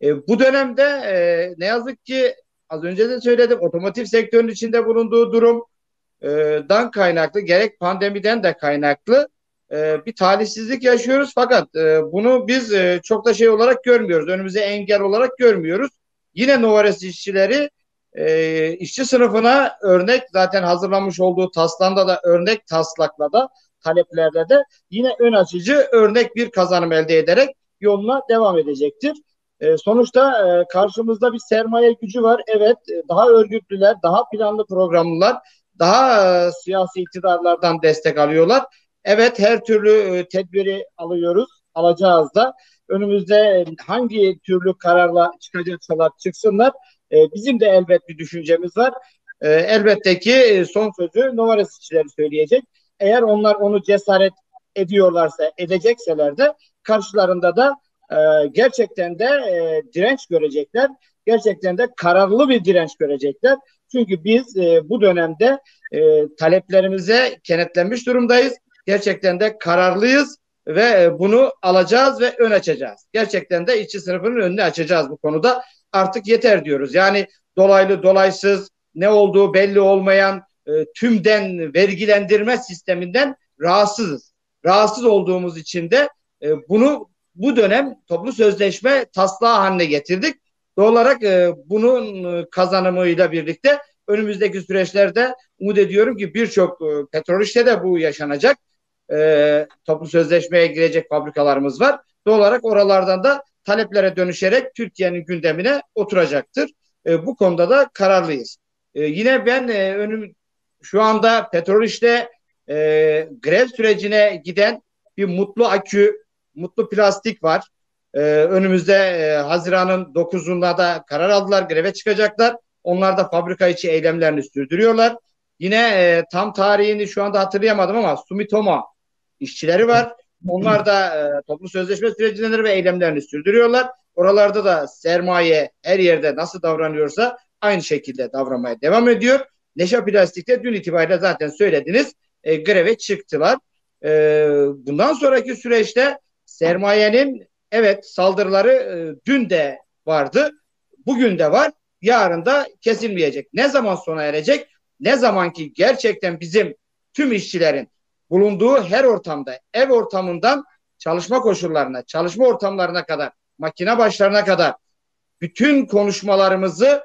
E, bu dönemde e, ne yazık ki az önce de söyledim otomotiv sektörünün içinde bulunduğu durumdan kaynaklı gerek pandemiden de kaynaklı e, bir talihsizlik yaşıyoruz fakat e, bunu biz e, çok da şey olarak görmüyoruz. Önümüze engel olarak görmüyoruz. Yine Novares işçileri e, işçi sınıfına örnek zaten hazırlanmış olduğu taslanda da örnek taslakla da taleplerde de yine ön açıcı örnek bir kazanım elde ederek yoluna devam edecektir. E, sonuçta e, karşımızda bir sermaye gücü var. Evet e, daha örgütlüler, daha planlı programlılar, daha e, siyasi iktidarlardan destek alıyorlar. Evet her türlü e, tedbiri alıyoruz, alacağız da. Önümüzde hangi türlü kararla çıkacaksalar çıksınlar e, bizim de elbet bir düşüncemiz var. E, elbette ki e, son sözü Novares işçileri söyleyecek. Eğer onlar onu cesaret ediyorlarsa, edecekseler de karşılarında da e, gerçekten de e, direnç görecekler. Gerçekten de kararlı bir direnç görecekler. Çünkü biz e, bu dönemde e, taleplerimize kenetlenmiş durumdayız. Gerçekten de kararlıyız ve e, bunu alacağız ve ön açacağız. Gerçekten de işçi sınıfının önünü açacağız bu konuda artık yeter diyoruz. Yani dolaylı dolaysız ne olduğu belli olmayan e, tümden vergilendirme sisteminden rahatsızız. Rahatsız olduğumuz için de e, bunu bu dönem toplu sözleşme taslağı haline getirdik. Doğal olarak e, bunun e, kazanımıyla birlikte önümüzdeki süreçlerde umut ediyorum ki birçok e, petrol işte de bu yaşanacak. E, toplu sözleşmeye girecek fabrikalarımız var. Doğal olarak oralardan da taleplere dönüşerek Türkiye'nin gündemine oturacaktır. E, bu konuda da kararlıyız. E, yine ben e, önüm şu anda petrol işte e, grev sürecine giden bir mutlu akü, mutlu plastik var. E, önümüzde e, Haziran'ın 9'unda da karar aldılar, greve çıkacaklar. Onlar da fabrika içi eylemlerini sürdürüyorlar. Yine e, tam tarihini şu anda hatırlayamadım ama Sumitomo işçileri var. Onlar da e, toplu sözleşme sürecindeler ve eylemlerini sürdürüyorlar. Oralarda da sermaye her yerde nasıl davranıyorsa aynı şekilde davranmaya devam ediyor. Neşe Plastik'te dün itibariyle zaten söylediniz e, greve çıktılar. E, bundan sonraki süreçte sermayenin evet saldırıları e, dün de vardı. Bugün de var. Yarın da kesilmeyecek. Ne zaman sona erecek? Ne zaman ki gerçekten bizim tüm işçilerin bulunduğu her ortamda, ev ortamından çalışma koşullarına, çalışma ortamlarına kadar, makine başlarına kadar bütün konuşmalarımızı,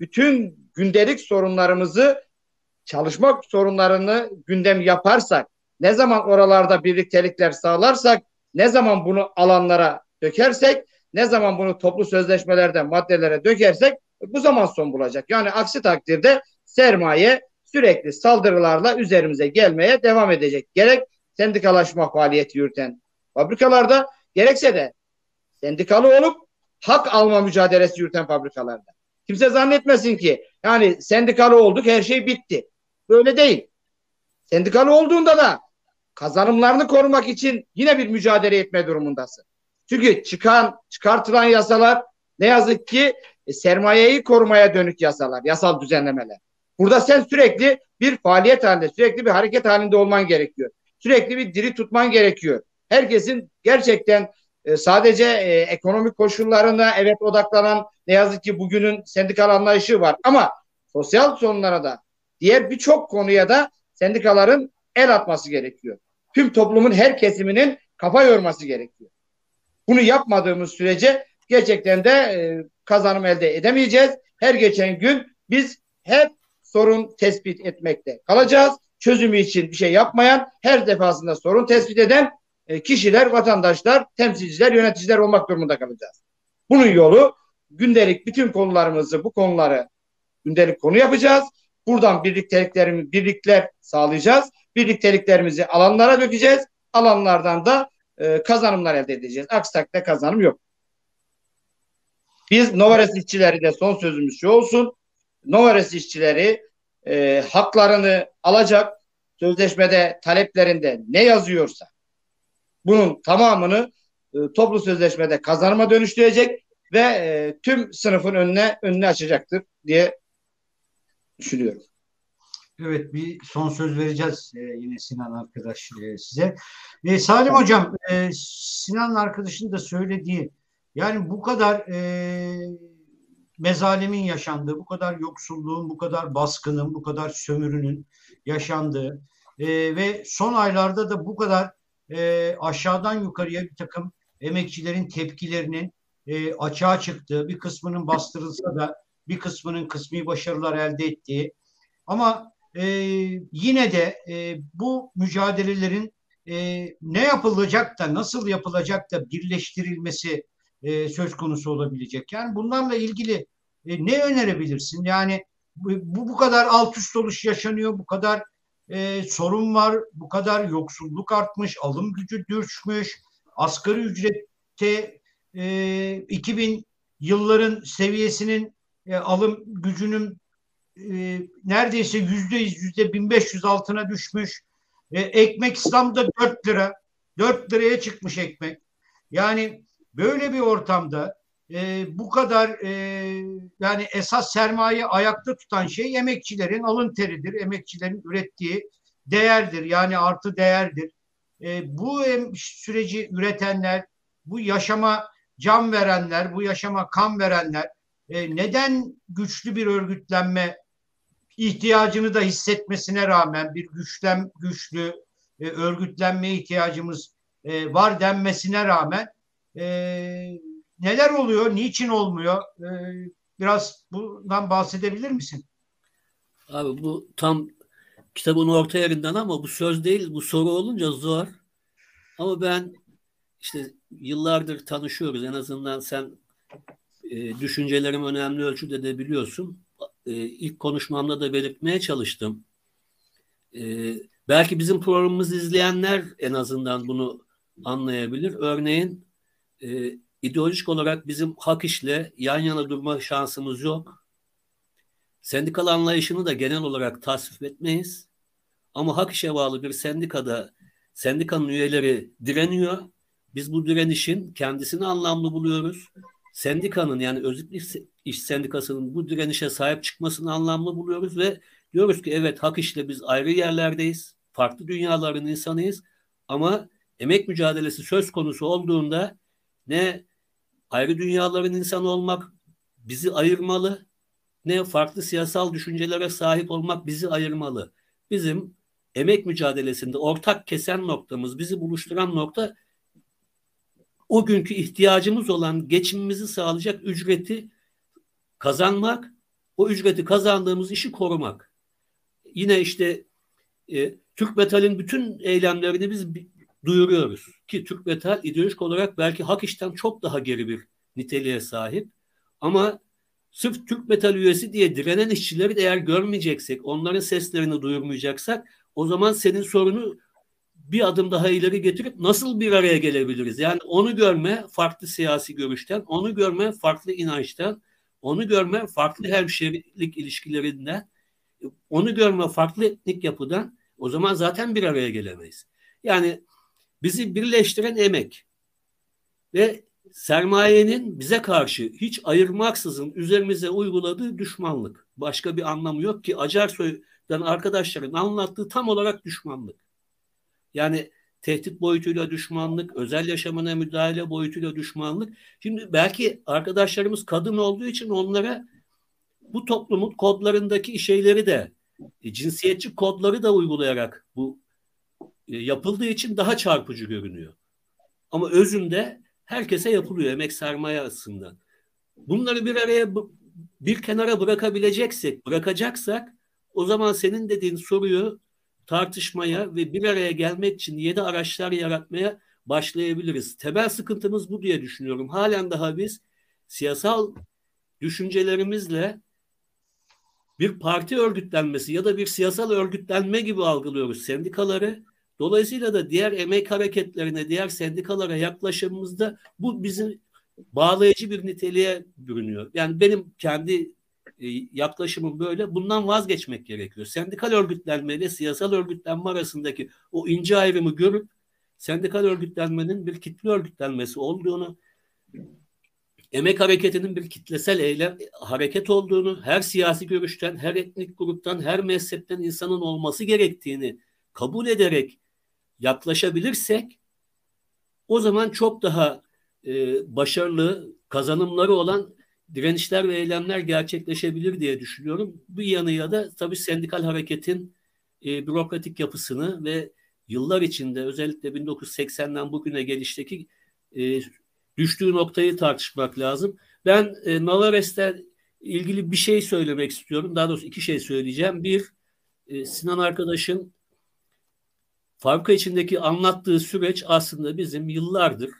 bütün gündelik sorunlarımızı, çalışma sorunlarını gündem yaparsak, ne zaman oralarda birliktelikler sağlarsak, ne zaman bunu alanlara dökersek, ne zaman bunu toplu sözleşmelerde maddelere dökersek bu zaman son bulacak. Yani aksi takdirde sermaye sürekli saldırılarla üzerimize gelmeye devam edecek. Gerek sendikalaşma faaliyeti yürüten fabrikalarda gerekse de sendikalı olup hak alma mücadelesi yürüten fabrikalarda. Kimse zannetmesin ki yani sendikalı olduk her şey bitti. Böyle değil. Sendikalı olduğunda da kazanımlarını korumak için yine bir mücadele etme durumundasın. Çünkü çıkan çıkartılan yasalar ne yazık ki e, sermayeyi korumaya dönük yasalar, yasal düzenlemeler. Burada sen sürekli bir faaliyet halinde, sürekli bir hareket halinde olman gerekiyor. Sürekli bir diri tutman gerekiyor. Herkesin gerçekten e, sadece e, ekonomik koşullarına evet odaklanan ne yazık ki bugünün sendikal anlayışı var ama sosyal sorunlara da diğer birçok konuya da sendikaların el atması gerekiyor. Tüm toplumun her kesiminin kafa yorması gerekiyor. Bunu yapmadığımız sürece gerçekten de e, kazanım elde edemeyeceğiz. Her geçen gün biz hep sorun tespit etmekte kalacağız. Çözümü için bir şey yapmayan, her defasında sorun tespit eden e, kişiler, vatandaşlar, temsilciler, yöneticiler olmak durumunda kalacağız. Bunun yolu gündelik bütün konularımızı, bu konuları gündelik konu yapacağız. Buradan birlikteliklerimiz, birlikler sağlayacağız. Birlikteliklerimizi alanlara dökeceğiz. Alanlardan da e, kazanımlar elde edeceğiz. Aksi takdirde kazanım yok. Biz Novares işçileri de son sözümüz şu olsun. Novares işçileri e, haklarını alacak sözleşmede taleplerinde ne yazıyorsa bunun tamamını e, toplu sözleşmede kazanıma dönüştürecek ve e, tüm sınıfın önüne önüne açacaktır diye düşünüyorum. Evet bir son söz vereceğiz e, yine Sinan arkadaş e, size. E, Salim Hocam e, Sinan arkadaşın da söylediği yani bu kadar e, mezalimin yaşandığı, bu kadar yoksulluğun, bu kadar baskının, bu kadar sömürünün yaşandığı e, ve son aylarda da bu kadar e, aşağıdan yukarıya bir takım emekçilerin tepkilerinin e, açığa çıktığı, bir kısmının bastırılsa da bir kısmının kısmi başarılar elde ettiği. Ama e, yine de e, bu mücadelelerin e, ne yapılacak da nasıl yapılacak da birleştirilmesi e, söz konusu olabilecek. Yani bunlarla ilgili e, ne önerebilirsin? Yani bu, bu kadar alt üst oluş yaşanıyor, bu kadar e, sorun var, bu kadar yoksulluk artmış, alım gücü düşmüş, asgari ücrette e, 2000 yılların seviyesinin e, alım gücünün e, neredeyse yüzde yüzde 1500 altına düşmüş. E, ekmek İslam'da 4 lira. 4 liraya çıkmış ekmek. Yani böyle bir ortamda e, bu kadar e, yani esas sermaye ayakta tutan şey emekçilerin alın teridir. Emekçilerin ürettiği değerdir. Yani artı değerdir. E, bu süreci üretenler, bu yaşama can verenler, bu yaşama kan verenler e, neden güçlü bir örgütlenme ihtiyacını da hissetmesine rağmen bir güçlem güçlü e, örgütlenme ihtiyacımız e, var denmesine rağmen e, neler oluyor, niçin olmuyor? E, biraz bundan bahsedebilir misin? Abi bu tam kitabın orta yerinden ama bu söz değil, bu soru olunca zor. Ama ben işte yıllardır tanışıyoruz. En azından sen e, düşüncelerimi önemli ölçüde de biliyorsun. E, ilk konuşmamda da belirtmeye çalıştım. E, belki bizim programımızı izleyenler en azından bunu anlayabilir. Örneğin e, ideolojik olarak bizim hak işle yan yana durma şansımız yok. Sendikal anlayışını da genel olarak tasvip etmeyiz. Ama hak işe bağlı bir sendikada sendikanın üyeleri direniyor. Biz bu direnişin kendisini anlamlı buluyoruz. Sendikanın yani özlük iş sendikasının bu direnişe sahip çıkmasını anlamlı buluyoruz ve diyoruz ki evet hak işle biz ayrı yerlerdeyiz. Farklı dünyaların insanıyız ama emek mücadelesi söz konusu olduğunda ne ayrı dünyaların insanı olmak bizi ayırmalı ne farklı siyasal düşüncelere sahip olmak bizi ayırmalı. Bizim emek mücadelesinde ortak kesen noktamız, bizi buluşturan nokta o günkü ihtiyacımız olan geçimimizi sağlayacak ücreti kazanmak, o ücreti kazandığımız işi korumak. Yine işte e, Türk Metal'in bütün eylemlerini biz duyuruyoruz. Ki Türk Metal ideolojik olarak belki hak işten çok daha geri bir niteliğe sahip. Ama sırf Türk Metal üyesi diye direnen işçileri de eğer görmeyeceksek, onların seslerini duyurmayacaksak o zaman senin sorunu bir adım daha ileri getirip nasıl bir araya gelebiliriz? Yani onu görme farklı siyasi görüşten, onu görme farklı inançtan, onu görme farklı hemşerilik ilişkilerinden, onu görme farklı etnik yapıdan o zaman zaten bir araya gelemeyiz. Yani bizi birleştiren emek ve sermayenin bize karşı hiç ayırmaksızın üzerimize uyguladığı düşmanlık. Başka bir anlamı yok ki Acarsoy'dan arkadaşların anlattığı tam olarak düşmanlık. Yani tehdit boyutuyla düşmanlık, özel yaşamına müdahale boyutuyla düşmanlık. Şimdi belki arkadaşlarımız kadın olduğu için onlara bu toplumun kodlarındaki şeyleri de e, cinsiyetçi kodları da uygulayarak bu yapıldığı için daha çarpıcı görünüyor. Ama özünde herkese yapılıyor emek sermaye açısından. Bunları bir araya bir kenara bırakabileceksek, bırakacaksak o zaman senin dediğin soruyu tartışmaya ve bir araya gelmek için yeni araçlar yaratmaya başlayabiliriz. Temel sıkıntımız bu diye düşünüyorum. Halen daha biz siyasal düşüncelerimizle bir parti örgütlenmesi ya da bir siyasal örgütlenme gibi algılıyoruz sendikaları. Dolayısıyla da diğer emek hareketlerine, diğer sendikalara yaklaşımımızda bu bizim bağlayıcı bir niteliğe bürünüyor. Yani benim kendi e, yaklaşımım böyle. Bundan vazgeçmek gerekiyor. Sendikal örgütlenme ile siyasal örgütlenme arasındaki o ince ayrımı görüp sendikal örgütlenmenin bir kitle örgütlenmesi olduğunu, emek hareketinin bir kitlesel eylem hareket olduğunu, her siyasi görüşten, her etnik gruptan, her mezhepten insanın olması gerektiğini kabul ederek yaklaşabilirsek o zaman çok daha e, başarılı kazanımları olan direnişler ve eylemler gerçekleşebilir diye düşünüyorum. Bu yanıya da tabii sendikal hareketin e, bürokratik yapısını ve yıllar içinde özellikle 1980'den bugüne gelişteki e, düştüğü noktayı tartışmak lazım. Ben e, Navares'te ilgili bir şey söylemek istiyorum. Daha doğrusu iki şey söyleyeceğim. Bir, e, Sinan arkadaşın fabrika içindeki anlattığı süreç aslında bizim yıllardır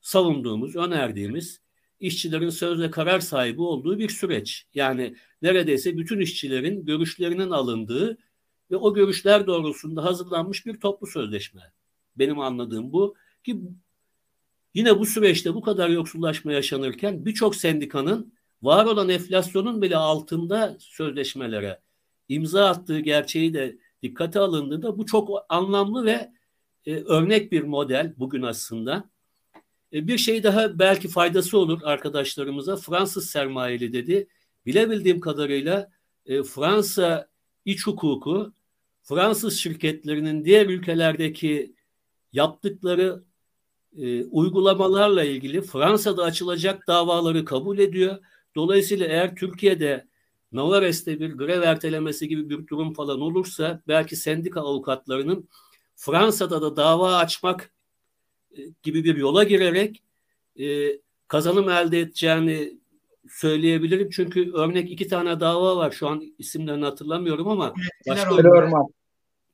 savunduğumuz, önerdiğimiz işçilerin sözle karar sahibi olduğu bir süreç. Yani neredeyse bütün işçilerin görüşlerinin alındığı ve o görüşler doğrultusunda hazırlanmış bir toplu sözleşme. Benim anladığım bu ki yine bu süreçte bu kadar yoksullaşma yaşanırken birçok sendikanın var olan enflasyonun bile altında sözleşmelere imza attığı gerçeği de dikkate alındığında bu çok anlamlı ve e, örnek bir model bugün aslında. E, bir şey daha belki faydası olur arkadaşlarımıza. Fransız sermayeli dedi. Bilebildiğim kadarıyla e, Fransa iç hukuku Fransız şirketlerinin diğer ülkelerdeki yaptıkları e, uygulamalarla ilgili Fransa'da açılacak davaları kabul ediyor. Dolayısıyla eğer Türkiye'de Navares'te bir grev ertelemesi gibi bir durum falan olursa belki sendika avukatlarının Fransa'da da dava açmak e, gibi bir yola girerek e, kazanım elde edeceğini söyleyebilirim. Çünkü örnek iki tane dava var. Şu an isimlerini hatırlamıyorum ama başka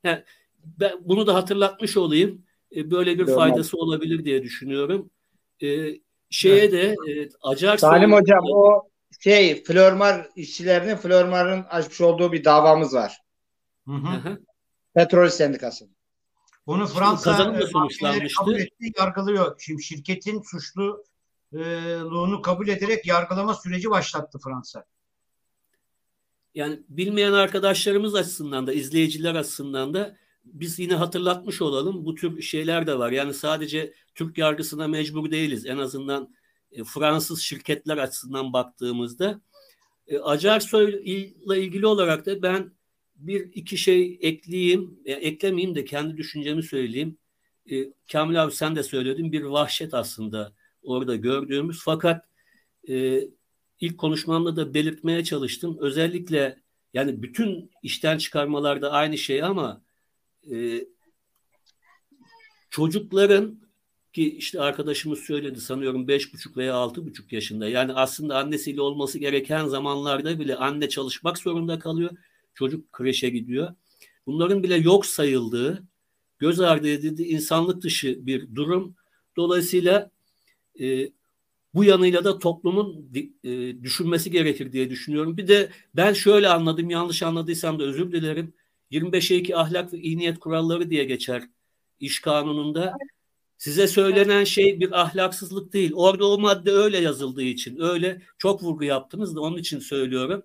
he, ben bunu da hatırlatmış olayım. E, böyle bir faydası olabilir diye düşünüyorum. E, şeye de e, Acar Salim Hocam o şey Flormar işçilerinin Flormar'ın açmış olduğu bir davamız var. Hı hı. Petrol Sendikası. Bunu Fransa kazanım da sonuçlanmıştı. Kabul etti, yargılıyor. Şimdi şirketin suçluluğunu kabul ederek yargılama süreci başlattı Fransa. Yani bilmeyen arkadaşlarımız açısından da izleyiciler açısından da biz yine hatırlatmış olalım. Bu tür şeyler de var. Yani sadece Türk yargısına mecbur değiliz. En azından e, Fransız şirketler açısından baktığımızda. E, Acarsoy'la ilgili olarak da ben bir iki şey ekleyeyim, e, eklemeyeyim de kendi düşüncemi söyleyeyim. E, Kamil abi sen de söyledin bir vahşet aslında orada gördüğümüz. Fakat e, ilk konuşmamda da belirtmeye çalıştım. Özellikle yani bütün işten çıkarmalarda aynı şey ama e, çocukların ki işte arkadaşımız söyledi sanıyorum beş buçuk veya altı buçuk yaşında. Yani aslında annesiyle olması gereken zamanlarda bile anne çalışmak zorunda kalıyor çocuk kreşe gidiyor. Bunların bile yok sayıldığı, göz ardı edildiği insanlık dışı bir durum. Dolayısıyla e, bu yanıyla da toplumun e, düşünmesi gerekir diye düşünüyorum. Bir de ben şöyle anladım, yanlış anladıysam da özür dilerim. 25'e 2 ahlak ve iyi niyet kuralları diye geçer iş kanununda. Size söylenen şey bir ahlaksızlık değil. Orada o madde öyle yazıldığı için, öyle çok vurgu yaptınız da onun için söylüyorum.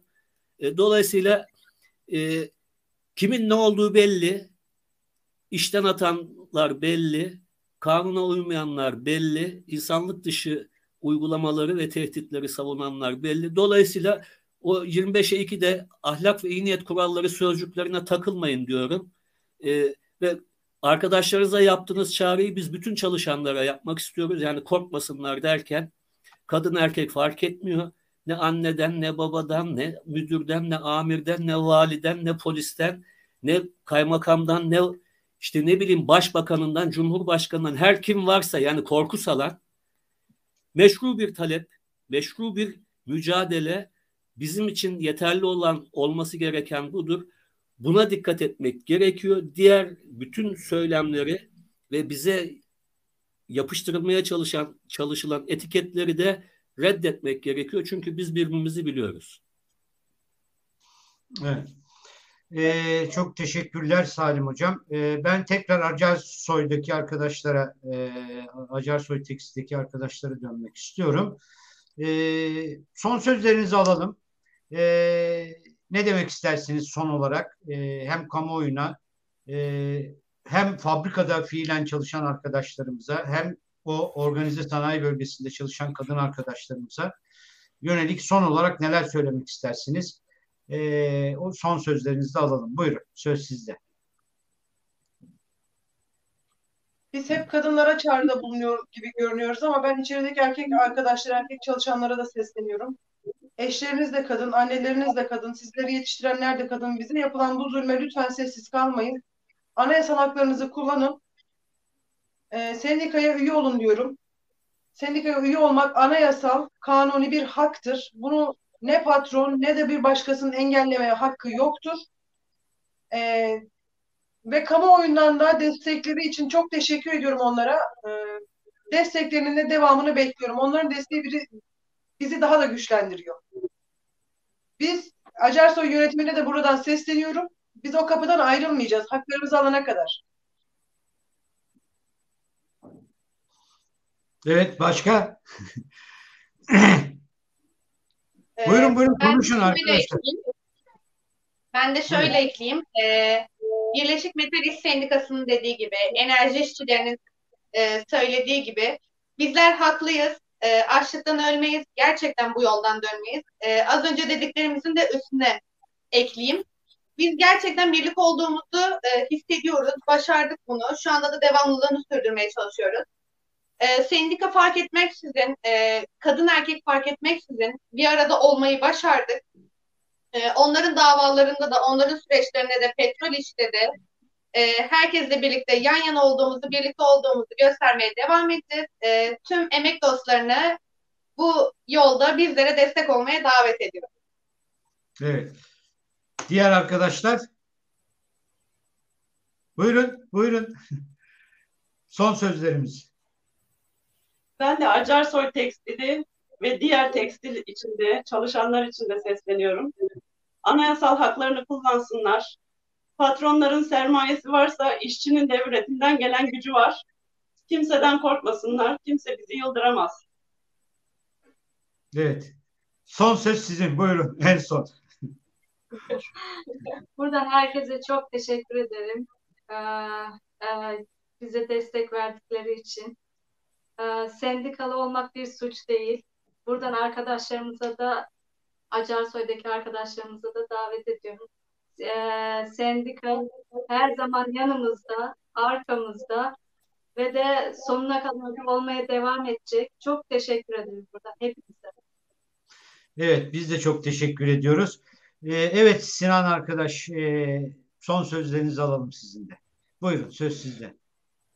E, dolayısıyla e, kimin ne olduğu belli, işten atanlar belli, kanuna uymayanlar belli, insanlık dışı uygulamaları ve tehditleri savunanlar belli. Dolayısıyla o 25'e 2'de ahlak ve iyi niyet kuralları sözcüklerine takılmayın diyorum. E, ve arkadaşlarınıza yaptığınız çağrıyı biz bütün çalışanlara yapmak istiyoruz. Yani korkmasınlar derken kadın erkek fark etmiyor. Ne anneden, ne babadan, ne müdürden, ne amirden, ne validen, ne polisten, ne kaymakamdan, ne işte ne bileyim başbakanından, cumhurbaşkanından her kim varsa yani korku salan meşru bir talep, meşru bir mücadele bizim için yeterli olan olması gereken budur. Buna dikkat etmek gerekiyor. Diğer bütün söylemleri ve bize yapıştırılmaya çalışan çalışılan etiketleri de reddetmek gerekiyor. Çünkü biz birbirimizi biliyoruz. Evet. Ee, çok teşekkürler Salim Hocam. Ee, ben tekrar Acarsoy'daki arkadaşlara, e, Acarsoy Tekstil'deki arkadaşlara dönmek istiyorum. Ee, son sözlerinizi alalım. Ee, ne demek istersiniz son olarak? Ee, hem kamuoyuna e, hem fabrikada fiilen çalışan arkadaşlarımıza hem o organize sanayi bölgesinde çalışan kadın arkadaşlarımıza yönelik son olarak neler söylemek istersiniz? E, o son sözlerinizi de alalım. Buyurun, söz sizde. Biz hep kadınlara çağrıda bulunuyor gibi görünüyoruz ama ben içerideki erkek arkadaşlar, erkek çalışanlara da sesleniyorum. Eşleriniz de kadın, anneleriniz de kadın, sizleri yetiştirenler de kadın. Bize yapılan bu zulme lütfen sessiz kalmayın. Anayasal haklarınızı kullanın. E, sendikaya üye olun diyorum. Sendikaya üye olmak anayasal, kanuni bir haktır. Bunu ne patron ne de bir başkasının engellemeye hakkı yoktur. Ee, ve kamuoyundan da destekleri için çok teşekkür ediyorum onlara. Ee, desteklerinin de devamını bekliyorum. Onların desteği biri, bizi daha da güçlendiriyor. Biz Acarsoy yönetimine de buradan sesleniyorum. Biz o kapıdan ayrılmayacağız. Haklarımızı alana kadar. Evet başka? buyurun buyurun ben konuşun arkadaşlar. Ben de şöyle Buyurun. ekleyeyim. Ee, Birleşik Metal İş Sendikası'nın dediği gibi, enerji işçilerinin e, söylediği gibi bizler haklıyız. E, açlıktan ölmeyiz. Gerçekten bu yoldan dönmeyiz. E, az önce dediklerimizin de üstüne ekleyeyim. Biz gerçekten birlik olduğumuzu e, hissediyoruz. Başardık bunu. Şu anda da devamlılığını sürdürmeye çalışıyoruz e, sendika fark etmeksizin, e, kadın erkek fark etmeksizin bir arada olmayı başardık. E, onların davalarında da, onların süreçlerinde de, petrol işte de e, herkesle birlikte yan yana olduğumuzu, birlikte olduğumuzu göstermeye devam edeceğiz. E, tüm emek dostlarını bu yolda bizlere destek olmaya davet ediyorum. Evet. Diğer arkadaşlar buyurun, buyurun. *laughs* Son sözlerimiz. Ben de Acarsoy Tekstili ve diğer tekstil içinde çalışanlar için de sesleniyorum. Anayasal haklarını kullansınlar. Patronların sermayesi varsa işçinin de üretimden gelen gücü var. Kimseden korkmasınlar. Kimse bizi yıldıramaz. Evet. Son söz sizin. Buyurun. En son. Buradan herkese çok teşekkür ederim. Ee, e, bize destek verdikleri için. Ee, sendikalı olmak bir suç değil. Buradan arkadaşlarımıza da Acarsoy'daki arkadaşlarımıza da davet ediyorum. Ee, sendika her zaman yanımızda, arkamızda ve de sonuna kadar olmaya devam edecek. Çok teşekkür ederim burada hepinize. Evet, biz de çok teşekkür ediyoruz. Ee, evet Sinan arkadaş, e, son sözlerinizi alalım sizin de. Buyurun, söz sizde.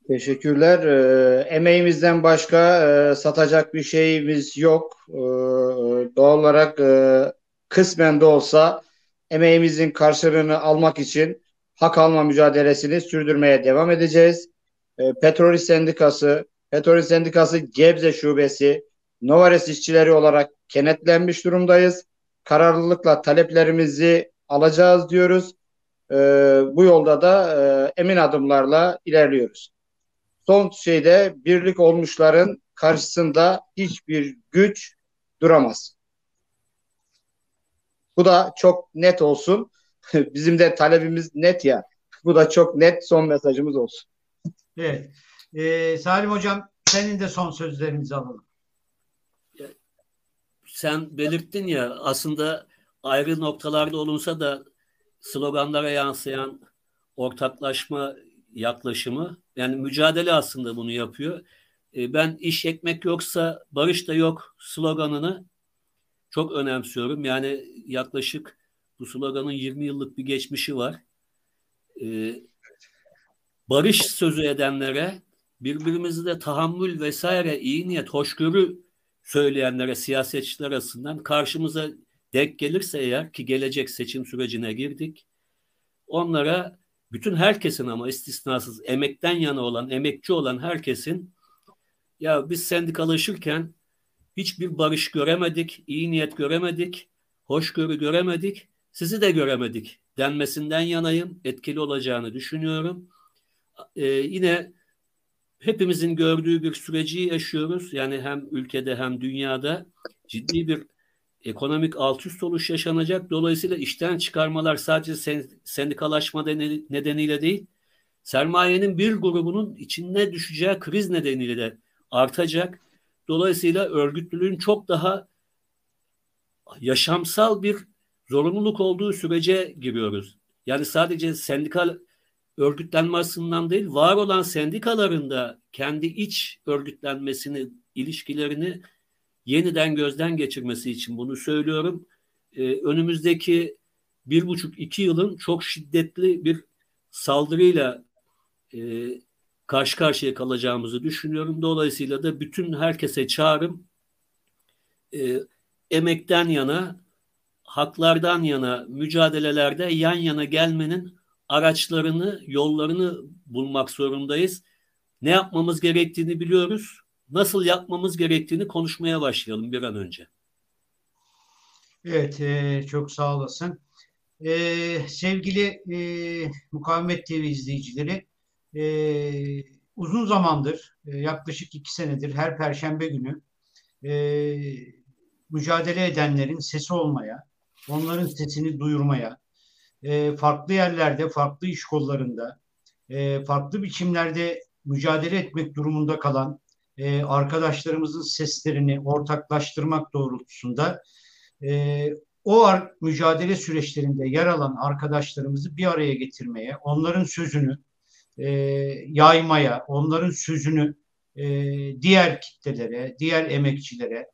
Teşekkürler. E, emeğimizden başka e, satacak bir şeyimiz yok. E, doğal olarak e, kısmen de olsa emeğimizin karşılığını almak için hak alma mücadelesini sürdürmeye devam edeceğiz. E, Petrol Sendikası, Petrol Sendikası Gebze Şubesi, Novares işçileri olarak kenetlenmiş durumdayız. Kararlılıkla taleplerimizi alacağız diyoruz. E, bu yolda da e, emin adımlarla ilerliyoruz. Son şeyde birlik olmuşların karşısında hiçbir güç duramaz. Bu da çok net olsun. *laughs* Bizim de talebimiz net ya. Bu da çok net son mesajımız olsun. Evet. Ee, Salim Hocam senin de son sözlerinizi alalım. Sen belirttin ya aslında ayrı noktalarda olunsa da sloganlara yansıyan ortaklaşma yaklaşımı yani mücadele aslında bunu yapıyor. Ee, ben iş ekmek yoksa barış da yok sloganını çok önemsiyorum. Yani yaklaşık bu sloganın 20 yıllık bir geçmişi var. Ee, barış sözü edenlere, birbirimizi de tahammül vesaire, iyi niyet, hoşgörü söyleyenlere, siyasetçiler arasından karşımıza denk gelirse eğer ki gelecek seçim sürecine girdik, onlara bütün herkesin ama istisnasız emekten yana olan, emekçi olan herkesin ya biz sendikalaşırken hiçbir barış göremedik, iyi niyet göremedik, hoşgörü göremedik, sizi de göremedik denmesinden yanayım. Etkili olacağını düşünüyorum. Ee, yine hepimizin gördüğü bir süreci yaşıyoruz. Yani hem ülkede hem dünyada ciddi bir ekonomik alt üst oluş yaşanacak. Dolayısıyla işten çıkarmalar sadece sen, sendikalaşma nedeniyle değil, sermayenin bir grubunun içine düşeceği kriz nedeniyle de artacak. Dolayısıyla örgütlülüğün çok daha yaşamsal bir zorunluluk olduğu sürece giriyoruz. Yani sadece sendikal örgütlenme açısından değil, var olan sendikaların da kendi iç örgütlenmesini, ilişkilerini yeniden gözden geçirmesi için bunu söylüyorum. Ee, önümüzdeki bir buçuk iki yılın çok şiddetli bir saldırıyla e, karşı karşıya kalacağımızı düşünüyorum. Dolayısıyla da bütün herkese çağrım e, emekten yana, haklardan yana mücadelelerde yan yana gelmenin araçlarını, yollarını bulmak zorundayız. Ne yapmamız gerektiğini biliyoruz. Nasıl yapmamız gerektiğini konuşmaya başlayalım bir an önce. Evet, e, çok sağ olasın. E, sevgili e, Mukavemet TV izleyicileri, e, uzun zamandır, e, yaklaşık iki senedir her Perşembe günü e, mücadele edenlerin sesi olmaya, onların sesini duyurmaya, e, farklı yerlerde, farklı iş kollarında, e, farklı biçimlerde mücadele etmek durumunda kalan e, arkadaşlarımızın seslerini ortaklaştırmak doğrultusunda e, o mücadele süreçlerinde yer alan arkadaşlarımızı bir araya getirmeye, onların sözünü e, yaymaya, onların sözünü e, diğer kitlelere, diğer emekçilere,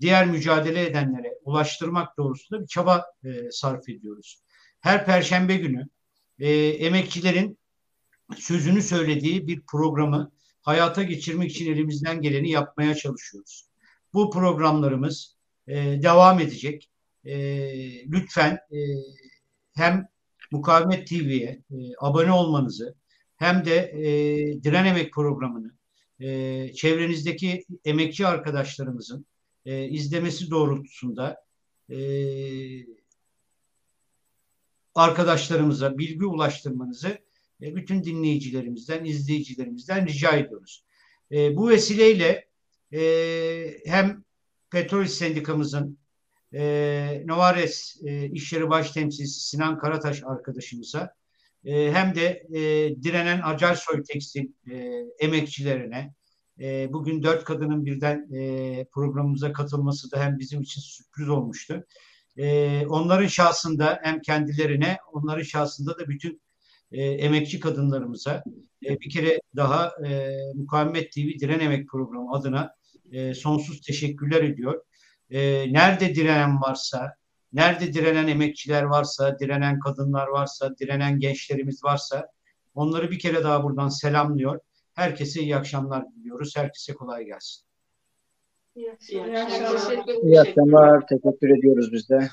diğer mücadele edenlere ulaştırmak doğrusunda bir çaba e, sarf ediyoruz. Her perşembe günü e, emekçilerin sözünü söylediği bir programı hayata geçirmek için elimizden geleni yapmaya çalışıyoruz. Bu programlarımız e, devam edecek. E, lütfen e, hem Mukavemet TV'ye e, abone olmanızı hem de e, Diren Emek programını e, çevrenizdeki emekçi arkadaşlarımızın e, izlemesi doğrultusunda e, arkadaşlarımıza bilgi ulaştırmanızı e, bütün dinleyicilerimizden, izleyicilerimizden rica ediyoruz. E, bu vesileyle e, hem Petrol Sendikamızın e, Novares e, İş Yeri Baş Temsilcisi Sinan Karataş arkadaşımıza e, hem de e, direnen Acarsoy Tekstil e, emekçilerine e, bugün dört kadının birden e, programımıza katılması da hem bizim için sürpriz olmuştu. E, onların şahsında hem kendilerine, onların şahsında da bütün e, emekçi kadınlarımıza e, bir kere daha e, Mukavemet TV Diren Emek Programı adına e, sonsuz teşekkürler ediyor. E, nerede direnen varsa, Nerede direnen emekçiler varsa, direnen kadınlar varsa, direnen gençlerimiz varsa onları bir kere daha buradan selamlıyor. Herkese iyi akşamlar diliyoruz. Herkese kolay gelsin. İyi akşamlar. İyi akşamlar. Teşekkür ediyoruz biz de.